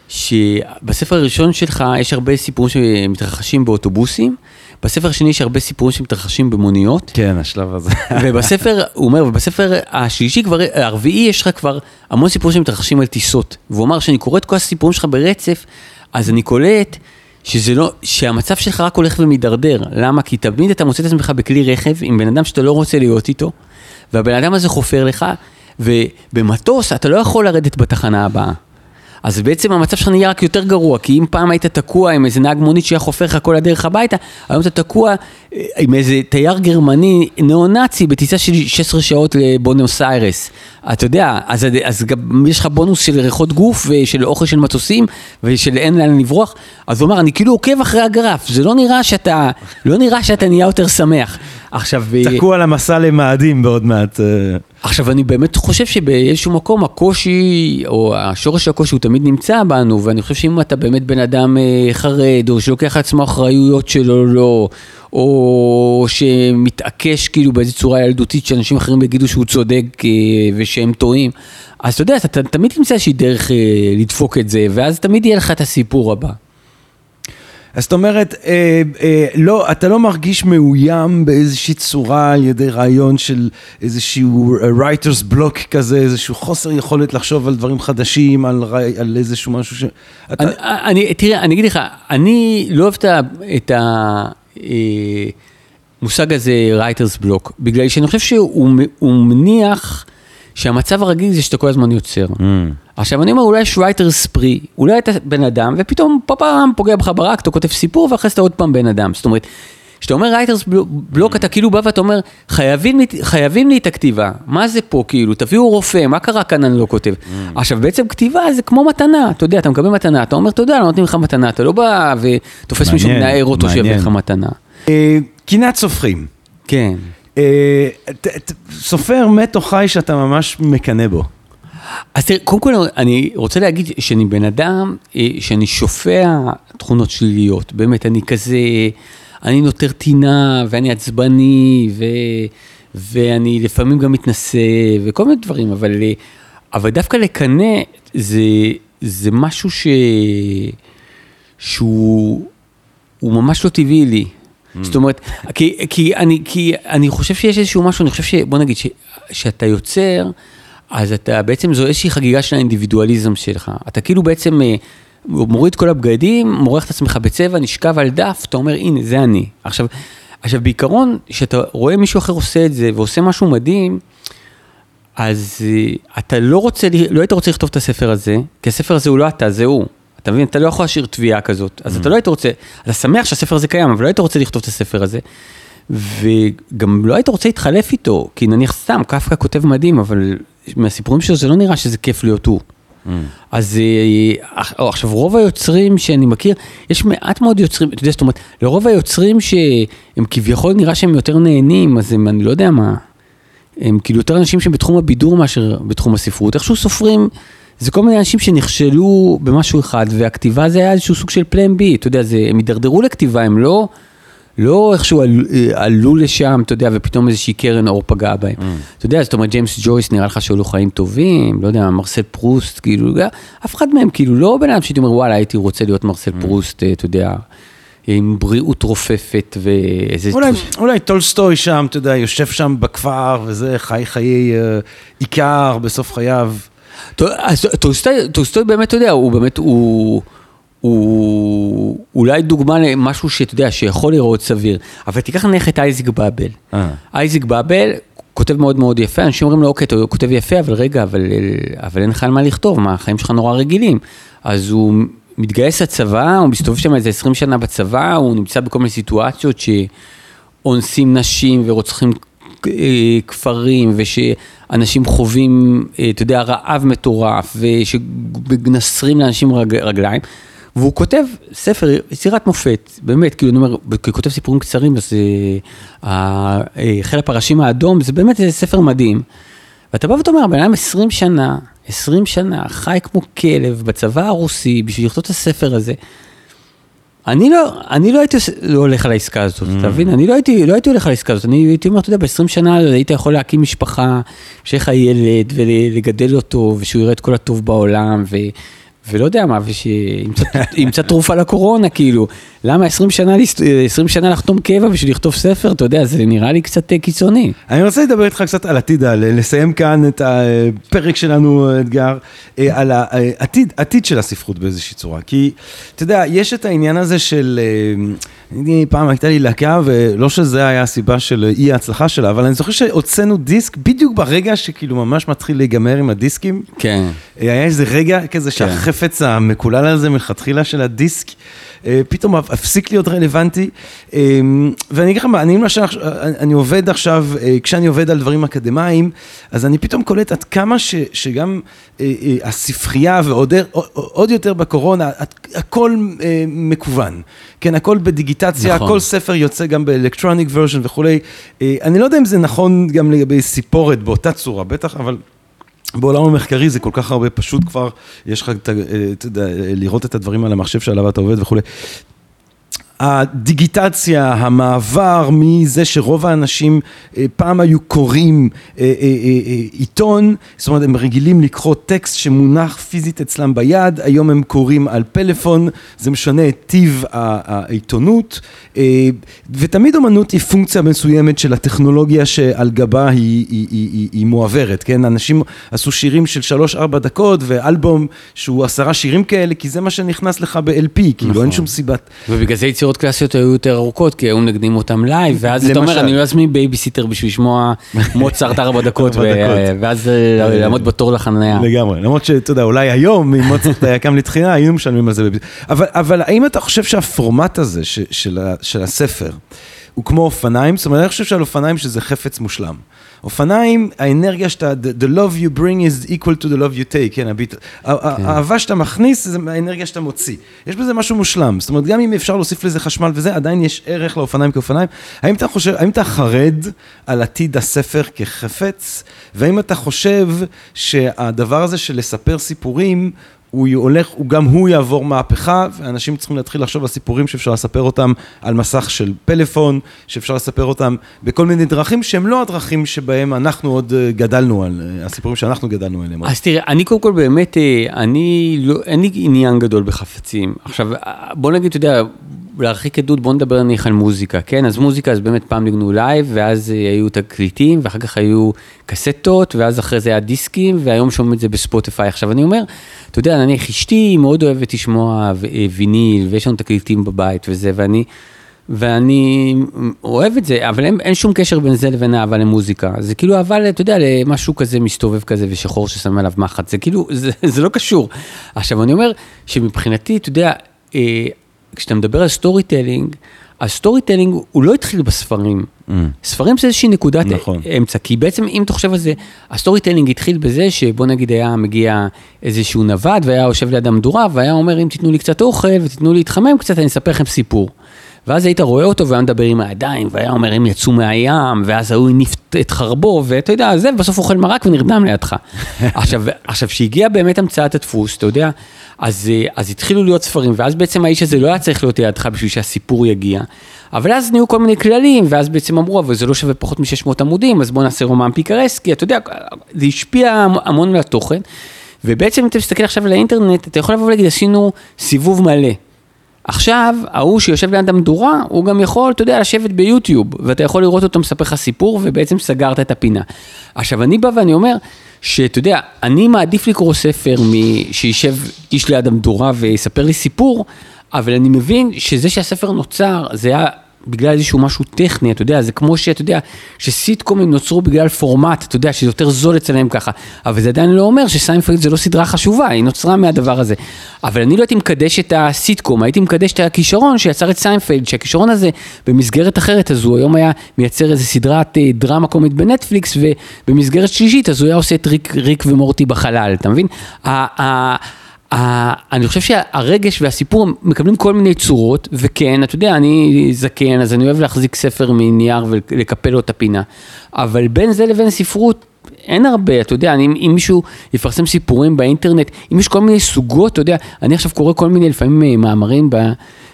שבספר הראשון שלך יש הרבה סיפורים שמתרחשים באוטובוסים, בספר השני יש הרבה סיפורים שמתרחשים במוניות. כן, השלב הזה. [LAUGHS] ובספר, הוא אומר, ובספר השלישי כבר, הרביעי יש לך כבר המון סיפורים שמתרחשים על טיסות. והוא אמר, כשאני קורא את כל הסיפורים שלך ברצף, אז אני קולט שזה לא, שהמצב שלך רק הולך ומידרדר. למה? כי תמיד אתה מוצא את עצמך בכלי רכב עם בן אדם שאתה לא רוצה להיות איתו, והבן אדם הזה חופר לך, ובמטוס אתה לא יכול לרדת בתחנה הבאה. אז בעצם המצב שלך נהיה רק יותר גרוע, כי אם פעם היית תקוע עם איזה נהג מונית שהיה חופר לך כל הדרך הביתה, היום אתה תקוע אה, עם איזה תייר גרמני ניאו-נאצי בטיסה של 16 שעות לבונוס איירס. אתה יודע, אז, אז גם יש לך בונוס של ריחות גוף ושל אוכל של מטוסים ושל אין לאן לברוח, אז הוא אמר, אני כאילו עוקב אחרי הגרף, זה לא נראה שאתה, לא נראה שאתה נהיה יותר שמח. עכשיו... אה, תקוע למסע למאדים בעוד מעט. אה. עכשיו, אני באמת חושב שבאיזשהו מקום הקושי, או השורש הקושי הוא תמיד נמצא בנו, ואני חושב שאם אתה באמת בן אדם אה, חרד, או שלוקח לעצמו אחריויות שלו לא, או שמתעקש כאילו באיזו צורה ילדותית שאנשים אחרים יגידו שהוא צודק ושהם טועים, אז אתה יודע, אתה תמיד תמצא איזושהי דרך לדפוק את זה, ואז תמיד יהיה לך את הסיפור הבא. אז זאת אומרת, אה, אה, לא, אתה לא מרגיש מאוים באיזושהי צורה על ידי רעיון של איזשהו writer's block כזה, איזשהו חוסר יכולת לחשוב על דברים חדשים, על, על איזשהו משהו ש... אתה... אני, אני, תראה, אני אגיד לך, אני לא אוהב את המושג אה, הזה writer's block, בגלל שאני חושב שהוא מניח שהמצב הרגיל זה שאתה כל הזמן יוצר. Mm. עכשיו אני אומר, אולי יש writer's spree, אולי אתה בן אדם, ופתאום פעם פוגע בך ברק, אתה כותב סיפור, ואחרי זה אתה עוד פעם בן אדם. זאת אומרת, כשאתה אומר writer's block, אתה כאילו בא ואתה אומר, חייבים, חייבים לי את הכתיבה, מה זה פה כאילו, תביאו רופא, מה קרה כאן אני לא כותב. Mm. עכשיו בעצם כתיבה זה כמו מתנה, אתה יודע, אתה מקבל מתנה, אתה אומר תודה, לא נותנים לך מתנה, אתה לא בא ותופס מישהו מנער אותו שיביא לך מתנה. אה, קינת סופרים. כן. אה, סופר מת או חי שאתה ממש מקנא בו. אז תראה, קודם כל אני רוצה להגיד שאני בן אדם, אה, שאני שופע תכונות שליליות, באמת, אני כזה, אני נותר טינה, ואני עצבני, ו, ואני לפעמים גם מתנשא, וכל מיני דברים, אבל, אה, אבל דווקא לקנא זה, זה משהו ש, שהוא ממש לא טבעי לי. זאת אומרת, כי, כי, אני, כי אני חושב שיש איזשהו משהו, אני חושב ש... בוא נגיד, ש, שאתה יוצר, אז אתה בעצם, זו איזושהי חגיגה של האינדיבידואליזם שלך. אתה כאילו בעצם אה, מוריד כל הבגדים, מורח את עצמך בצבע, נשכב על דף, אתה אומר, הנה, זה אני. עכשיו, עכשיו בעיקרון, כשאתה רואה מישהו אחר עושה את זה, ועושה משהו מדהים, אז אה, אתה לא רוצה, לא היית רוצה לכתוב את הספר הזה, כי הספר הזה הוא לא אתה, זה הוא. אתה מבין? אתה לא יכול להשאיר תביעה כזאת. אז אתה mm. לא היית רוצה, אתה שמח שהספר הזה קיים, אבל לא היית רוצה לכתוב את הספר הזה. וגם לא היית רוצה להתחלף איתו, כי נניח סתם, קפקא כותב מדהים, אבל מהסיפורים שלו זה לא נראה שזה כיף להיות הוא. Mm. אז אה, עכשיו רוב היוצרים שאני מכיר, יש מעט מאוד יוצרים, אתה יודע, זאת אומרת, לרוב היוצרים שהם כביכול נראה שהם יותר נהנים, אז הם, אני לא יודע מה, הם כאילו יותר אנשים שהם בתחום הבידור מאשר בתחום הספרות, איכשהו סופרים, זה כל מיני אנשים שנכשלו במשהו אחד, והכתיבה זה היה איזשהו סוג של plan B, אתה יודע, זה, הם הידרדרו לכתיבה, הם לא... לא איכשהו עלו, עלו לשם, אתה יודע, ופתאום איזושהי קרן אור פגעה בהם. Mm. אתה יודע, זאת אומרת, ג'יימס ג'ויס נראה לך שהיו לו חיים טובים, לא יודע, מרסל פרוסט, כאילו, אף אחד מהם, כאילו, לא בן אדם שהייתי אומר, וואלה, הייתי רוצה להיות מרסל mm. פרוסט, אתה יודע. עם בריאות רופפת ואיזה... אולי, תחוש... אולי טולסטוי שם, אתה יודע, יושב שם בכפר וזה, חי חיי uh, איכר בסוף חייו. טולסטוי, באמת, אתה יודע, הוא באמת, הוא... הוא אולי דוגמה למשהו שאתה יודע, שיכול לראות סביר, אבל תיקח נניח את אייזיק באבל. אה. אייזיק באבל, כותב מאוד מאוד יפה, אנשים אומרים לו, אוקיי, אתה כותב יפה, אבל רגע, אבל, אבל אין לך על מה לכתוב, מה, החיים שלך נורא רגילים. אז הוא מתגייס לצבא, הוא מסתובב שם איזה 20 שנה בצבא, הוא נמצא בכל מיני סיטואציות שאונסים נשים ורוצחים כפרים, ושאנשים חווים, אה, אתה יודע, רעב מטורף, ושמנסרים לאנשים רג, רגליים. והוא כותב ספר, יצירת מופת, באמת, כאילו, אני אומר, ככותב סיפורים קצרים, אז אה, חיל הפרשים האדום, זה באמת ספר מדהים. ואתה בא ואתה אומר, הבן אדם 20 שנה, 20 שנה, חי כמו כלב בצבא הרוסי בשביל לכתוב את הספר הזה. אני לא, אני לא הייתי לא הולך על העסקה הזאת, mm. אתה מבין? אני לא הייתי, לא הייתי הולך על העסקה הזאת, אני הייתי אומר, אתה יודע, ב-20 שנה היית יכול להקים משפחה, שיהיה לך ילד ולגדל אותו, ושהוא יראה את כל הטוב בעולם, ו... ולא יודע מה, ושימצא תרופה לקורונה, כאילו. למה 20 שנה, 20 שנה לחתום קבע בשביל לכתוב ספר, אתה יודע, זה נראה לי קצת אה, קיצוני. אני רוצה לדבר איתך קצת על עתיד, על לסיים כאן את הפרק שלנו, אתגר, אה, על העתיד, עתיד של הספרות באיזושהי צורה. כי, אתה יודע, יש את העניין הזה של... אה, אני פעם הייתה לי להקה, ולא שזה היה הסיבה של אי ההצלחה שלה, אבל אני זוכר שהוצאנו דיסק בדיוק ברגע שכאילו ממש מתחיל להיגמר עם הדיסקים. כן. היה איזה רגע כזה כן. שהחפץ המקולל הזה מלכתחילה של הדיסק. אה, פתאום הפסיק להיות רלוונטי. אה, ואני אגיד לך מה, אני למשל, אני עובד עכשיו, אה, כשאני עובד על דברים אקדמיים, אז אני פתאום קולט עד כמה ש, שגם הספרייה ועוד יותר בקורונה, הכל מקוון. כן, הכל בדיגיטציה, נכון. כל ספר יוצא גם באלקטרוניק ורשן וכולי. אני לא יודע אם זה נכון גם לגבי סיפורת באותה צורה, בטח, אבל... בעולם המחקרי זה כל כך הרבה, פשוט כבר יש לך, אתה יודע, לראות את הדברים על המחשב שעליו אתה עובד וכולי. הדיגיטציה, המעבר מזה שרוב האנשים אה, פעם היו קוראים אה, אה, עיתון, זאת אומרת הם רגילים לקרוא טקסט שמונח פיזית אצלם ביד, היום הם קוראים על פלאפון, זה משנה את טיב העיתונות, ותמיד אמנות היא פונקציה מסוימת של הטכנולוגיה שעל גבה היא, היא, היא, היא, היא מועברת, כן? אנשים עשו שירים של שלוש-ארבע דקות ואלבום שהוא עשרה שירים כאלה, כי זה מה שנכנס לך ב-LP, כאילו נכון. אין שום סיבת. ובגלל זה יצירות קלאסיות היו יותר ארוכות, כי היו מנגנים אותם לייב, ואז אתה אומר, אני לא אזמין בייביסיטר בשביל לשמוע [LAUGHS] מוצרט ארבע דקות, ואז אה, לעמוד בתור לחניה. לגמרי, למרות שאתה יודע, אולי היום, אם מוצרט היה קם לתחייה, היינו משלמים על זה בייביסיטר. אבל האם אתה חושב שהפורמט הזה של הספר, הוא כמו אופניים? זאת אומרת, אני חושב שעל אופניים שזה חפץ מושלם. אופניים, האנרגיה שאתה, the, the love you bring is equal to the love you take, כן, הביטלס, כן. האהבה שאתה מכניס זה האנרגיה שאתה מוציא. יש בזה משהו מושלם, זאת אומרת, גם אם אפשר להוסיף לזה חשמל וזה, עדיין יש ערך לאופניים כאופניים. האם אתה חושב, האם אתה חרד על עתיד הספר כחפץ, והאם אתה חושב שהדבר הזה של לספר סיפורים, הוא הולך, הוא גם הוא יעבור מהפכה, ואנשים צריכים להתחיל לחשוב על סיפורים שאפשר לספר אותם על מסך של פלאפון, שאפשר לספר אותם בכל מיני דרכים שהם לא הדרכים שבהם אנחנו עוד אה, גדלנו על, אה, הסיפורים שאנחנו גדלנו עליהם. אז תראה, אני קודם כל באמת, אה, אני לא, אין לי עניין גדול בחפצים. עכשיו, בוא נגיד, אתה יודע, להרחיק עדות, בוא נדבר נניח על מוזיקה, כן? אז מוזיקה, אז באמת פעם ניגנו לייב, ואז היו תקליטים, ואחר כך היו קסטות, ואז אחרי זה היה דיסקים, והיום שומעים את זה בספוטיפיי. עכשיו אני אומר, אתה יודע, נניח אשתי מאוד אוהבת לשמוע אה, ויניל, ויש לנו תקליטים בבית וזה, ואני, ואני אוהב את זה, אבל אין, אין שום קשר בין זה לבין אהבה למוזיקה. זה כאילו אהבה, אתה יודע, למשהו כזה מסתובב כזה ושחור ששם עליו מחט, זה כאילו, זה, זה לא קשור. עכשיו אני אומר שמבחינתי, אתה יודע, אה, כשאתה מדבר על storytelling, ה storytelling הוא לא התחיל בספרים. Mm. ספרים זה איזושהי נקודת נכון. אמצע, כי בעצם אם אתה חושב על זה, ה storytelling התחיל בזה שבוא נגיד היה מגיע איזשהו נווד והיה יושב ליד המדורה והיה אומר אם תיתנו לי קצת אוכל ותיתנו לי להתחמם קצת אני אספר לכם סיפור. ואז היית רואה אותו והיה מדבר עם הידיים והיה אומר הם יצאו מהים ואז ההוא הניף את חרבו ואתה יודע זה ובסוף אוכל מרק ונרדם לידך. [LAUGHS] עכשיו, עכשיו שהגיע באמת המצאת הדפוס אתה יודע אז, אה, אז התחילו להיות ספרים, ואז בעצם האיש הזה לא היה צריך להיות לידך בשביל שהסיפור יגיע. אבל אז נהיו כל מיני כללים, ואז בעצם אמרו, אבל זה לא שווה פחות מ-600 עמודים, אז בואו נעשה רומן פיקרסקי, אתה יודע, זה השפיע המון על התוכן. ובעצם אם אתה מסתכל עכשיו על האינטרנט, אתה יכול לבוא ולהגיד, עשינו סיבוב מלא. עכשיו, ההוא שיושב ליד המדורה, הוא גם יכול, אתה יודע, לשבת ביוטיוב, ואתה יכול לראות אותו מספר לך סיפור, ובעצם סגרת את הפינה. עכשיו, אני בא ואני אומר, שאתה יודע, אני מעדיף לקרוא ספר משישב איש ליד המדורה ויספר לי סיפור, אבל אני מבין שזה שהספר נוצר, זה היה בגלל איזשהו משהו טכני, אתה יודע, זה כמו שאתה יודע, שסיטקומים נוצרו בגלל פורמט, אתה יודע, שזה יותר זול אצלם ככה, אבל זה עדיין לא אומר שסיינפלד זה לא סדרה חשובה, היא נוצרה מהדבר הזה. אבל אני לא הייתי מקדש את הסיטקום, הייתי מקדש את הכישרון שיצר את סיינפלד, שהכישרון הזה במסגרת אחרת, אז הוא היום היה מייצר איזה סדרת אה, דרמה קומית בנטפליקס, ובמסגרת שלישית, אז הוא היה עושה את ריק, ריק ומורטי בחלל, אתה מבין? אני חושב שהרגש והסיפור מקבלים כל מיני צורות, וכן, אתה יודע, אני זקן, אז אני אוהב להחזיק ספר מנייר ולקפל לו את הפינה, אבל בין זה לבין ספרות, אין הרבה, אתה יודע, אם, אם מישהו יפרסם סיפורים באינטרנט, אם יש כל מיני סוגות, אתה יודע, אני עכשיו קורא כל מיני לפעמים אה, מאמרים ב...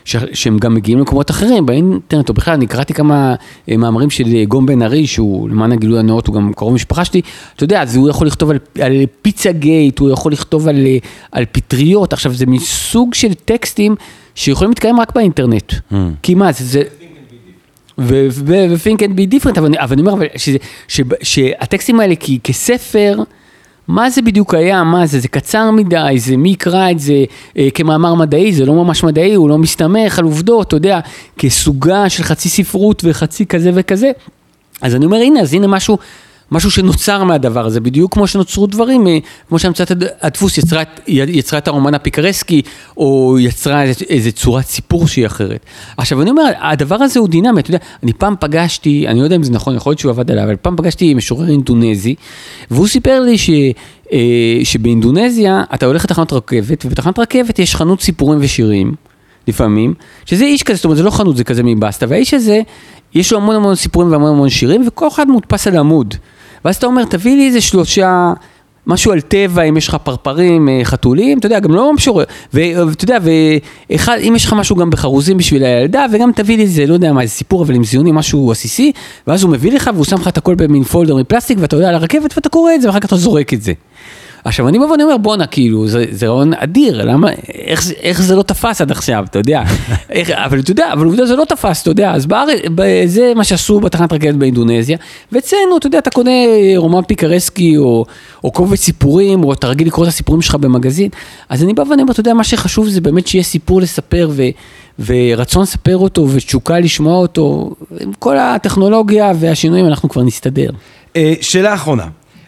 ש, שהם גם מגיעים למקומות אחרים, באינטרנט, או בכלל, אני קראתי כמה אה, מאמרים של אה, גום בן ארי, שהוא למען הגילוי הנאות, הוא גם קרוב משפחה שלי, אתה יודע, אז הוא יכול לכתוב על, על פיצה גייט, הוא יכול לכתוב על, על פטריות, עכשיו זה מסוג של טקסטים שיכולים להתקיים רק באינטרנט, mm. כי מה, זה... זה ו-think and be different, אבל אני אומר שהטקסטים האלה כספר, מה זה בדיוק היה, מה זה, זה קצר מדי, זה מי יקרא את זה אה, כמאמר מדעי, זה לא ממש מדעי, הוא לא מסתמך על עובדות, אתה יודע, כסוגה של חצי ספרות וחצי כזה וכזה. אז אני אומר, הנה, אז הנה משהו משהו שנוצר מהדבר הזה, בדיוק כמו שנוצרו דברים, אה, כמו שהמצאת הדפוס יצרה, יצרה את הרומן הפיקרסקי, או יצרה איזה, צורת סיפור שהיא אחרת. עכשיו אני אומר, הדבר הזה הוא דינמי, אתה יודע, אני פעם פגשתי, אני לא יודע אם זה נכון, יכול להיות שהוא עבד עליו, אבל פעם פגשתי משורר אינדונזי, והוא סיפר לי ש... אה, שבאינדונזיה אתה הולך לתחנת רכבת, ובתחנת רכבת יש חנות סיפורים ושירים, לפעמים, שזה איש כזה, זאת אומרת זה לא חנות, זה כזה מבסטה, והאיש הזה, יש לו המון המון סיפורים והמון המון שירים, וכל אחד מודפס על עמוד. ואז אתה אומר, תביא לי איזה שלושה, משהו על טבע, אם יש לך פרפרים, אה, חתולים, אתה יודע, גם לא משורר, ואתה יודע, ואם יש לך משהו גם בחרוזים בשביל הילדה, וגם תביא לי איזה, לא יודע מה, איזה סיפור, אבל עם זיונים, משהו עסיסי, ואז הוא מביא לך והוא שם לך את הכל במין פולדר מפלסטיק, ואתה עולה על הרכבת ואתה קורא את זה, ואחר כך אתה זורק את זה. עכשיו אני בא ואני אומר בואנה כאילו זה, זה רעיון אדיר למה איך, איך זה לא תפס עד עכשיו אתה יודע [LAUGHS] איך, אבל אתה יודע אבל עובדה זה לא תפס אתה יודע אז בארץ זה מה שעשו בתחנת רכבת באינדונזיה ואצלנו אתה יודע אתה קונה רומן פיקרסקי או, או קובץ סיפורים או אתה רגיל לקרוא את הסיפורים שלך במגזין אז אני בא ואני אומר אתה יודע מה שחשוב זה באמת שיהיה סיפור לספר ו, ורצון לספר אותו ותשוקה לשמוע אותו עם כל הטכנולוגיה והשינויים אנחנו כבר נסתדר. אה, שאלה אחרונה.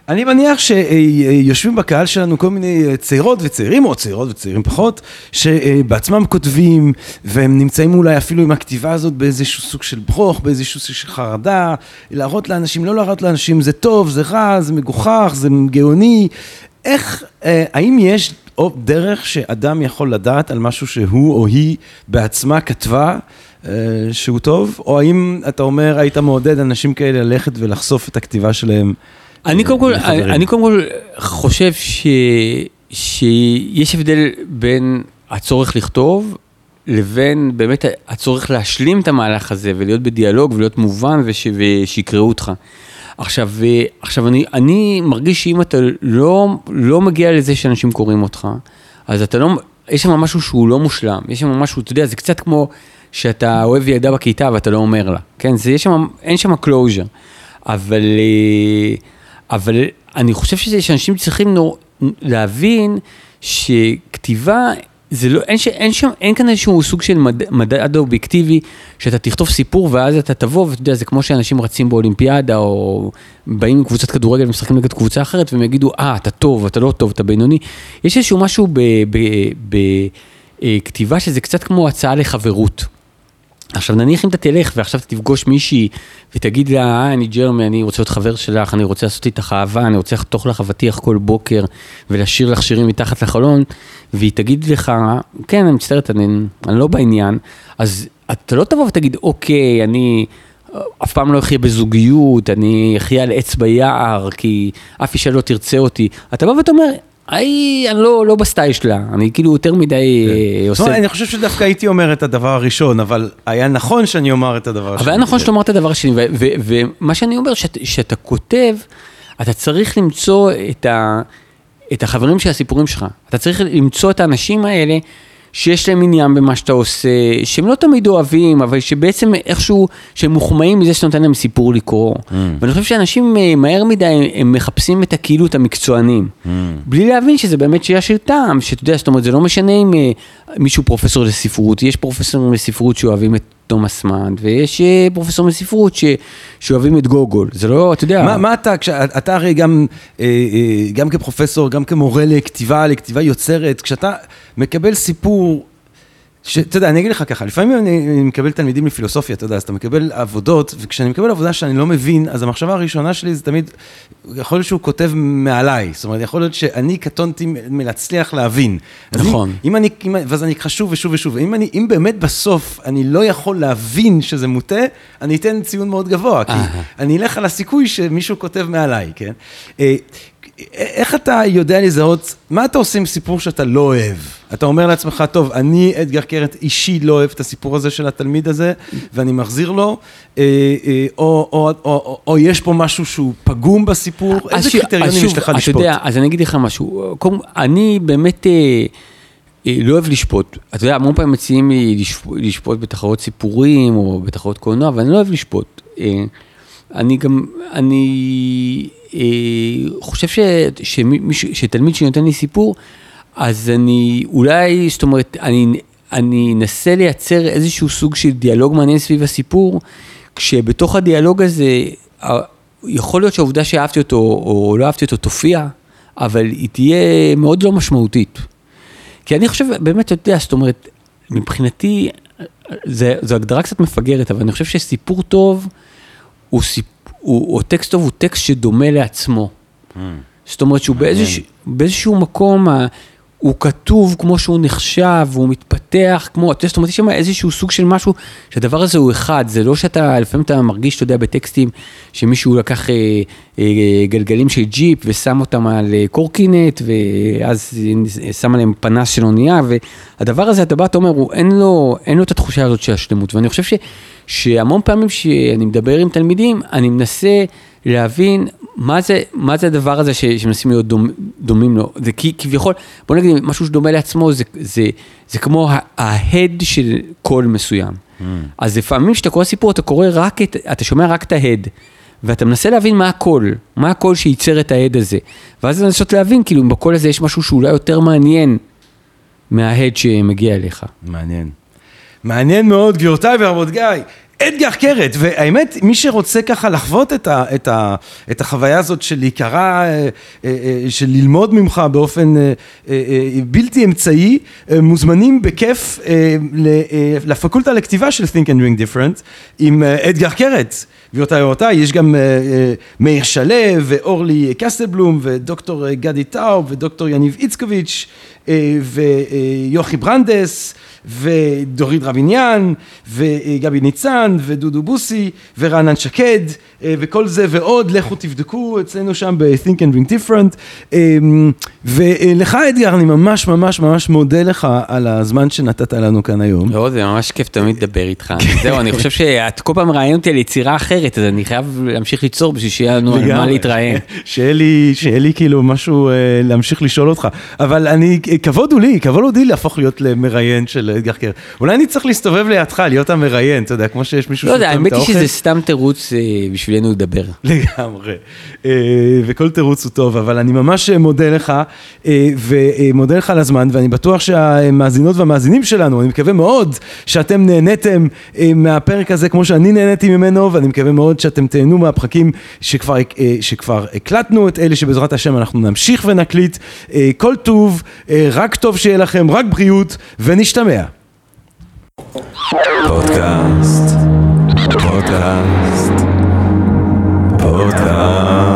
אני מניח שיושבים בקהל שלנו כל מיני צעירות וצעירים, או צעירות וצעירים פחות, שבעצמם כותבים, והם נמצאים אולי אפילו עם הכתיבה הזאת באיזשהו סוג של ברוך, באיזשהו סוג של חרדה, להראות לאנשים, לא להראות לאנשים, זה טוב, זה רע, זה מגוחך, זה גאוני. איך, האם יש דרך שאדם יכול לדעת על משהו שהוא או היא בעצמה כתבה? שהוא טוב, או האם אתה אומר היית מעודד אנשים כאלה ללכת ולחשוף את הכתיבה שלהם אני קודם כל, אני קודם כל חושב ש, שיש הבדל בין הצורך לכתוב לבין באמת הצורך להשלים את המהלך הזה ולהיות בדיאלוג ולהיות מובן וש, ושיקראו אותך. עכשיו, עכשיו אני, אני מרגיש שאם אתה לא, לא מגיע לזה שאנשים קוראים אותך, אז אתה לא, יש שם משהו שהוא לא מושלם, יש שם משהו, אתה יודע, זה קצת כמו שאתה אוהב ילדה בכיתה ואתה לא אומר לה, כן, זה, יש שם, אין שם closure, אבל... אבל אני חושב שזה שאנשים צריכים נור, להבין שכתיבה, זה לא, אין, ש, אין, שם, אין כאן איזשהו סוג של מד, מדד אובייקטיבי, שאתה תכתוב סיפור ואז אתה תבוא, ואתה יודע, זה כמו שאנשים רצים באולימפיאדה, או באים עם קבוצת כדורגל ומשחקים נגד קבוצה אחרת, והם יגידו, אה, אתה טוב, אתה לא טוב, אתה בינוני. יש איזשהו משהו בכתיבה אה, שזה קצת כמו הצעה לחברות. עכשיו נניח אם אתה תלך ועכשיו אתה תפגוש מישהי ותגיד לה, אה, אני ג'רמי, אני רוצה להיות חבר שלך, אני רוצה לעשות איתך אהבה, אני רוצה לחתוך לך אבטיח כל בוקר ולשיר לך שירים מתחת לחלון, והיא תגיד לך, כן, אני מצטערת, אני, אני לא בעניין, אז אתה לא תבוא ותגיד, אוקיי, אני אף פעם לא אחיה בזוגיות, אני אחיה על עץ ביער, כי אף אישה לא תרצה אותי. אתה בא ואתה אומר, אני לא, לא בסטייל שלה, אני כאילו יותר מדי כן. עושה... אני חושב שדווקא הייתי אומר את הדבר הראשון, אבל היה נכון שאני אומר את הדבר השני. אבל היה נכון שתאמר את הדבר השני, ומה שאני אומר, שאתה כותב, אתה צריך למצוא את החברים של הסיפורים שלך, אתה צריך למצוא את האנשים האלה. שיש להם עניין במה שאתה עושה, שהם לא תמיד אוהבים, אבל שבעצם איכשהו, שהם מוחמאים מזה שאתה נותן להם סיפור לקרוא. Mm. ואני חושב שאנשים אה, מהר מדי, הם מחפשים את הכאילו את המקצוענים. Mm. בלי להבין שזה באמת שאלה של טעם, שאתה יודע, זאת אומרת, זה לא משנה אם אה, מישהו פרופסור לספרות, יש פרופסורים לספרות שאוהבים את תומאס מאן, ויש אה, פרופסור מספרות שאוהבים את גוגול, זה לא, אתה יודע... מה, מה אתה, אתה הרי גם, אה, אה, גם כפרופסור, גם כמורה לכתיבה, לכתיבה יוצרת, כשאתה מקבל סיפור שאתה יודע, אני אגיד לך ככה, לפעמים אני, אני מקבל תלמידים לפילוסופיה, אתה יודע, אז אתה מקבל עבודות, וכשאני מקבל עבודה שאני לא מבין, אז המחשבה הראשונה שלי זה תמיד, יכול להיות שהוא כותב מעליי, זאת אומרת, יכול להיות שאני קטונתי מלהצליח להבין. נכון. אם, אם אני, אם, ואז אני אקרא שוב ושוב ושוב, ואם אני, אם באמת בסוף אני לא יכול להבין שזה מוטה, אני אתן ציון מאוד גבוה, כי אני אלך על הסיכוי שמישהו כותב מעליי, כן? אה, איך אתה יודע לזהות, מה אתה עושה עם סיפור שאתה לא אוהב? אתה אומר לעצמך, טוב, אני אדגר קרת אישי לא אוהב את הסיפור הזה של התלמיד הזה, ואני מחזיר לו, אה, אה, או, או, או, או, או יש פה משהו שהוא פגום בסיפור, איזה ש... קריטריונים יש לך לשפוט? אתה יודע, אז אני אגיד לך משהו, אני באמת אה, לא אוהב לשפוט. אתה יודע, המון פעמים מציעים לי לשפוט בתחרות סיפורים, או בתחרות קולנוע, ואני לא אוהב לשפוט. אני גם, אני אה, חושב ש, שמישהו, שתלמיד שנותן לי סיפור, אז אני אולי, זאת אומרת, אני, אני אנסה לייצר איזשהו סוג של דיאלוג מעניין סביב הסיפור, כשבתוך הדיאלוג הזה, יכול להיות שהעובדה שאהבתי אותו או לא אהבתי אותו תופיע, אבל היא תהיה מאוד לא משמעותית. כי אני חושב, באמת, אתה יודע, זאת אומרת, מבחינתי, זו הגדרה קצת מפגרת, אבל אני חושב שסיפור טוב, הוא, סיפ... הוא, או טקסט טוב הוא טקסט שדומה לעצמו. Mm. זאת אומרת שהוא באיזשה, באיזשהו מקום, הוא כתוב כמו שהוא נחשב, הוא מתפתח כמו, זאת אומרת, יש שם איזשהו סוג של משהו, שהדבר הזה הוא אחד, זה לא שאתה, לפעמים אתה מרגיש, אתה יודע, בטקסטים, שמישהו לקח אה, אה, גלגלים של ג'יפ ושם אותם על אה, קורקינט, ואז שם עליהם פנס של אונייה, והדבר הזה, אתה בא, אתה אומר, הוא, אין, לו, אין לו את התחושה הזאת של השלמות, ואני חושב ש, שהמון פעמים שאני מדבר עם תלמידים, אני מנסה להבין מה זה, מה זה הדבר הזה ש, שמנסים להיות דומ, דומים לו. זה כי כביכול, בוא נגיד, משהו שדומה לעצמו, זה, זה, זה כמו ההד של קול מסוים. Mm. אז לפעמים כשאתה קורא סיפור, אתה קורא רק את, אתה שומע רק את ההד. ואתה מנסה להבין מה הקול, מה הקול שייצר את ההד הזה. ואז לנסות להבין, כאילו, אם בקול הזה יש משהו שאולי יותר מעניין מההד שמגיע אליך. מעניין. מעניין מאוד, גבירותיי ורבותיי. אדגר קרת, והאמת, מי שרוצה ככה לחוות את, ה, את, ה, את החוויה הזאת של להיקרא, אה, אה, אה, של ללמוד ממך באופן בלתי אמצעי, מוזמנים בכיף לפקולטה לכתיבה של Think and Doing Different עם אדגר קרת. גבירותיי ורבותיי, יש גם מאיר שלו ואורלי קסטלבלום ודוקטור גדי טאוב ודוקטור יניב איצקוביץ' ויוכי ברנדס. ודורית רביניאן, וגבי ניצן, ודודו בוסי, ורענן שקד, אה, וכל זה ועוד, לכו תבדקו אצלנו שם ב-Think and Bring Different. אמ, ולך אדגר, אני ממש ממש ממש מודה לך על הזמן שנתת לנו כאן היום. לא, זה ממש כיף תמיד לדבר איתך. זהו, אני חושב שאת כל פעם מראיינת אותי על יצירה אחרת, אז אני חייב להמשיך ליצור בשביל שיהיה לנו על מה להתראיין. שיהיה לי כאילו משהו אה, להמשיך לשאול אותך. אבל אני, כבוד הוא לי, כבוד הוא לי להפוך להיות למראיין של אדגר קר. אולי אני צריך להסתובב לידך, להיות המראיין, אתה יודע, כמו שיש מישהו לא יודע, האמת היא שזה סתם תירוץ אה, בשבילנו לדבר. לגמרי. אה, וכל תירוץ הוא טוב, אבל אני ממש מודה לך, אה, ומודה לך על הזמן, ואני בטוח שהמאזינות והמאזינים שלנו, אני מקווה מאוד שאתם נהניתם מהפרק הזה כמו שאני נהניתי ממנו, ואני מקווה מאוד שאתם תהנו מהפרקים שכבר, שכבר הקלטנו את אלה שבעזרת השם אנחנו נמשיך ונקליט. כל טוב, רק טוב שיהיה לכם, רק בריאות, ונשתמע. פודקאסט, פודקאסט, פודקאסט.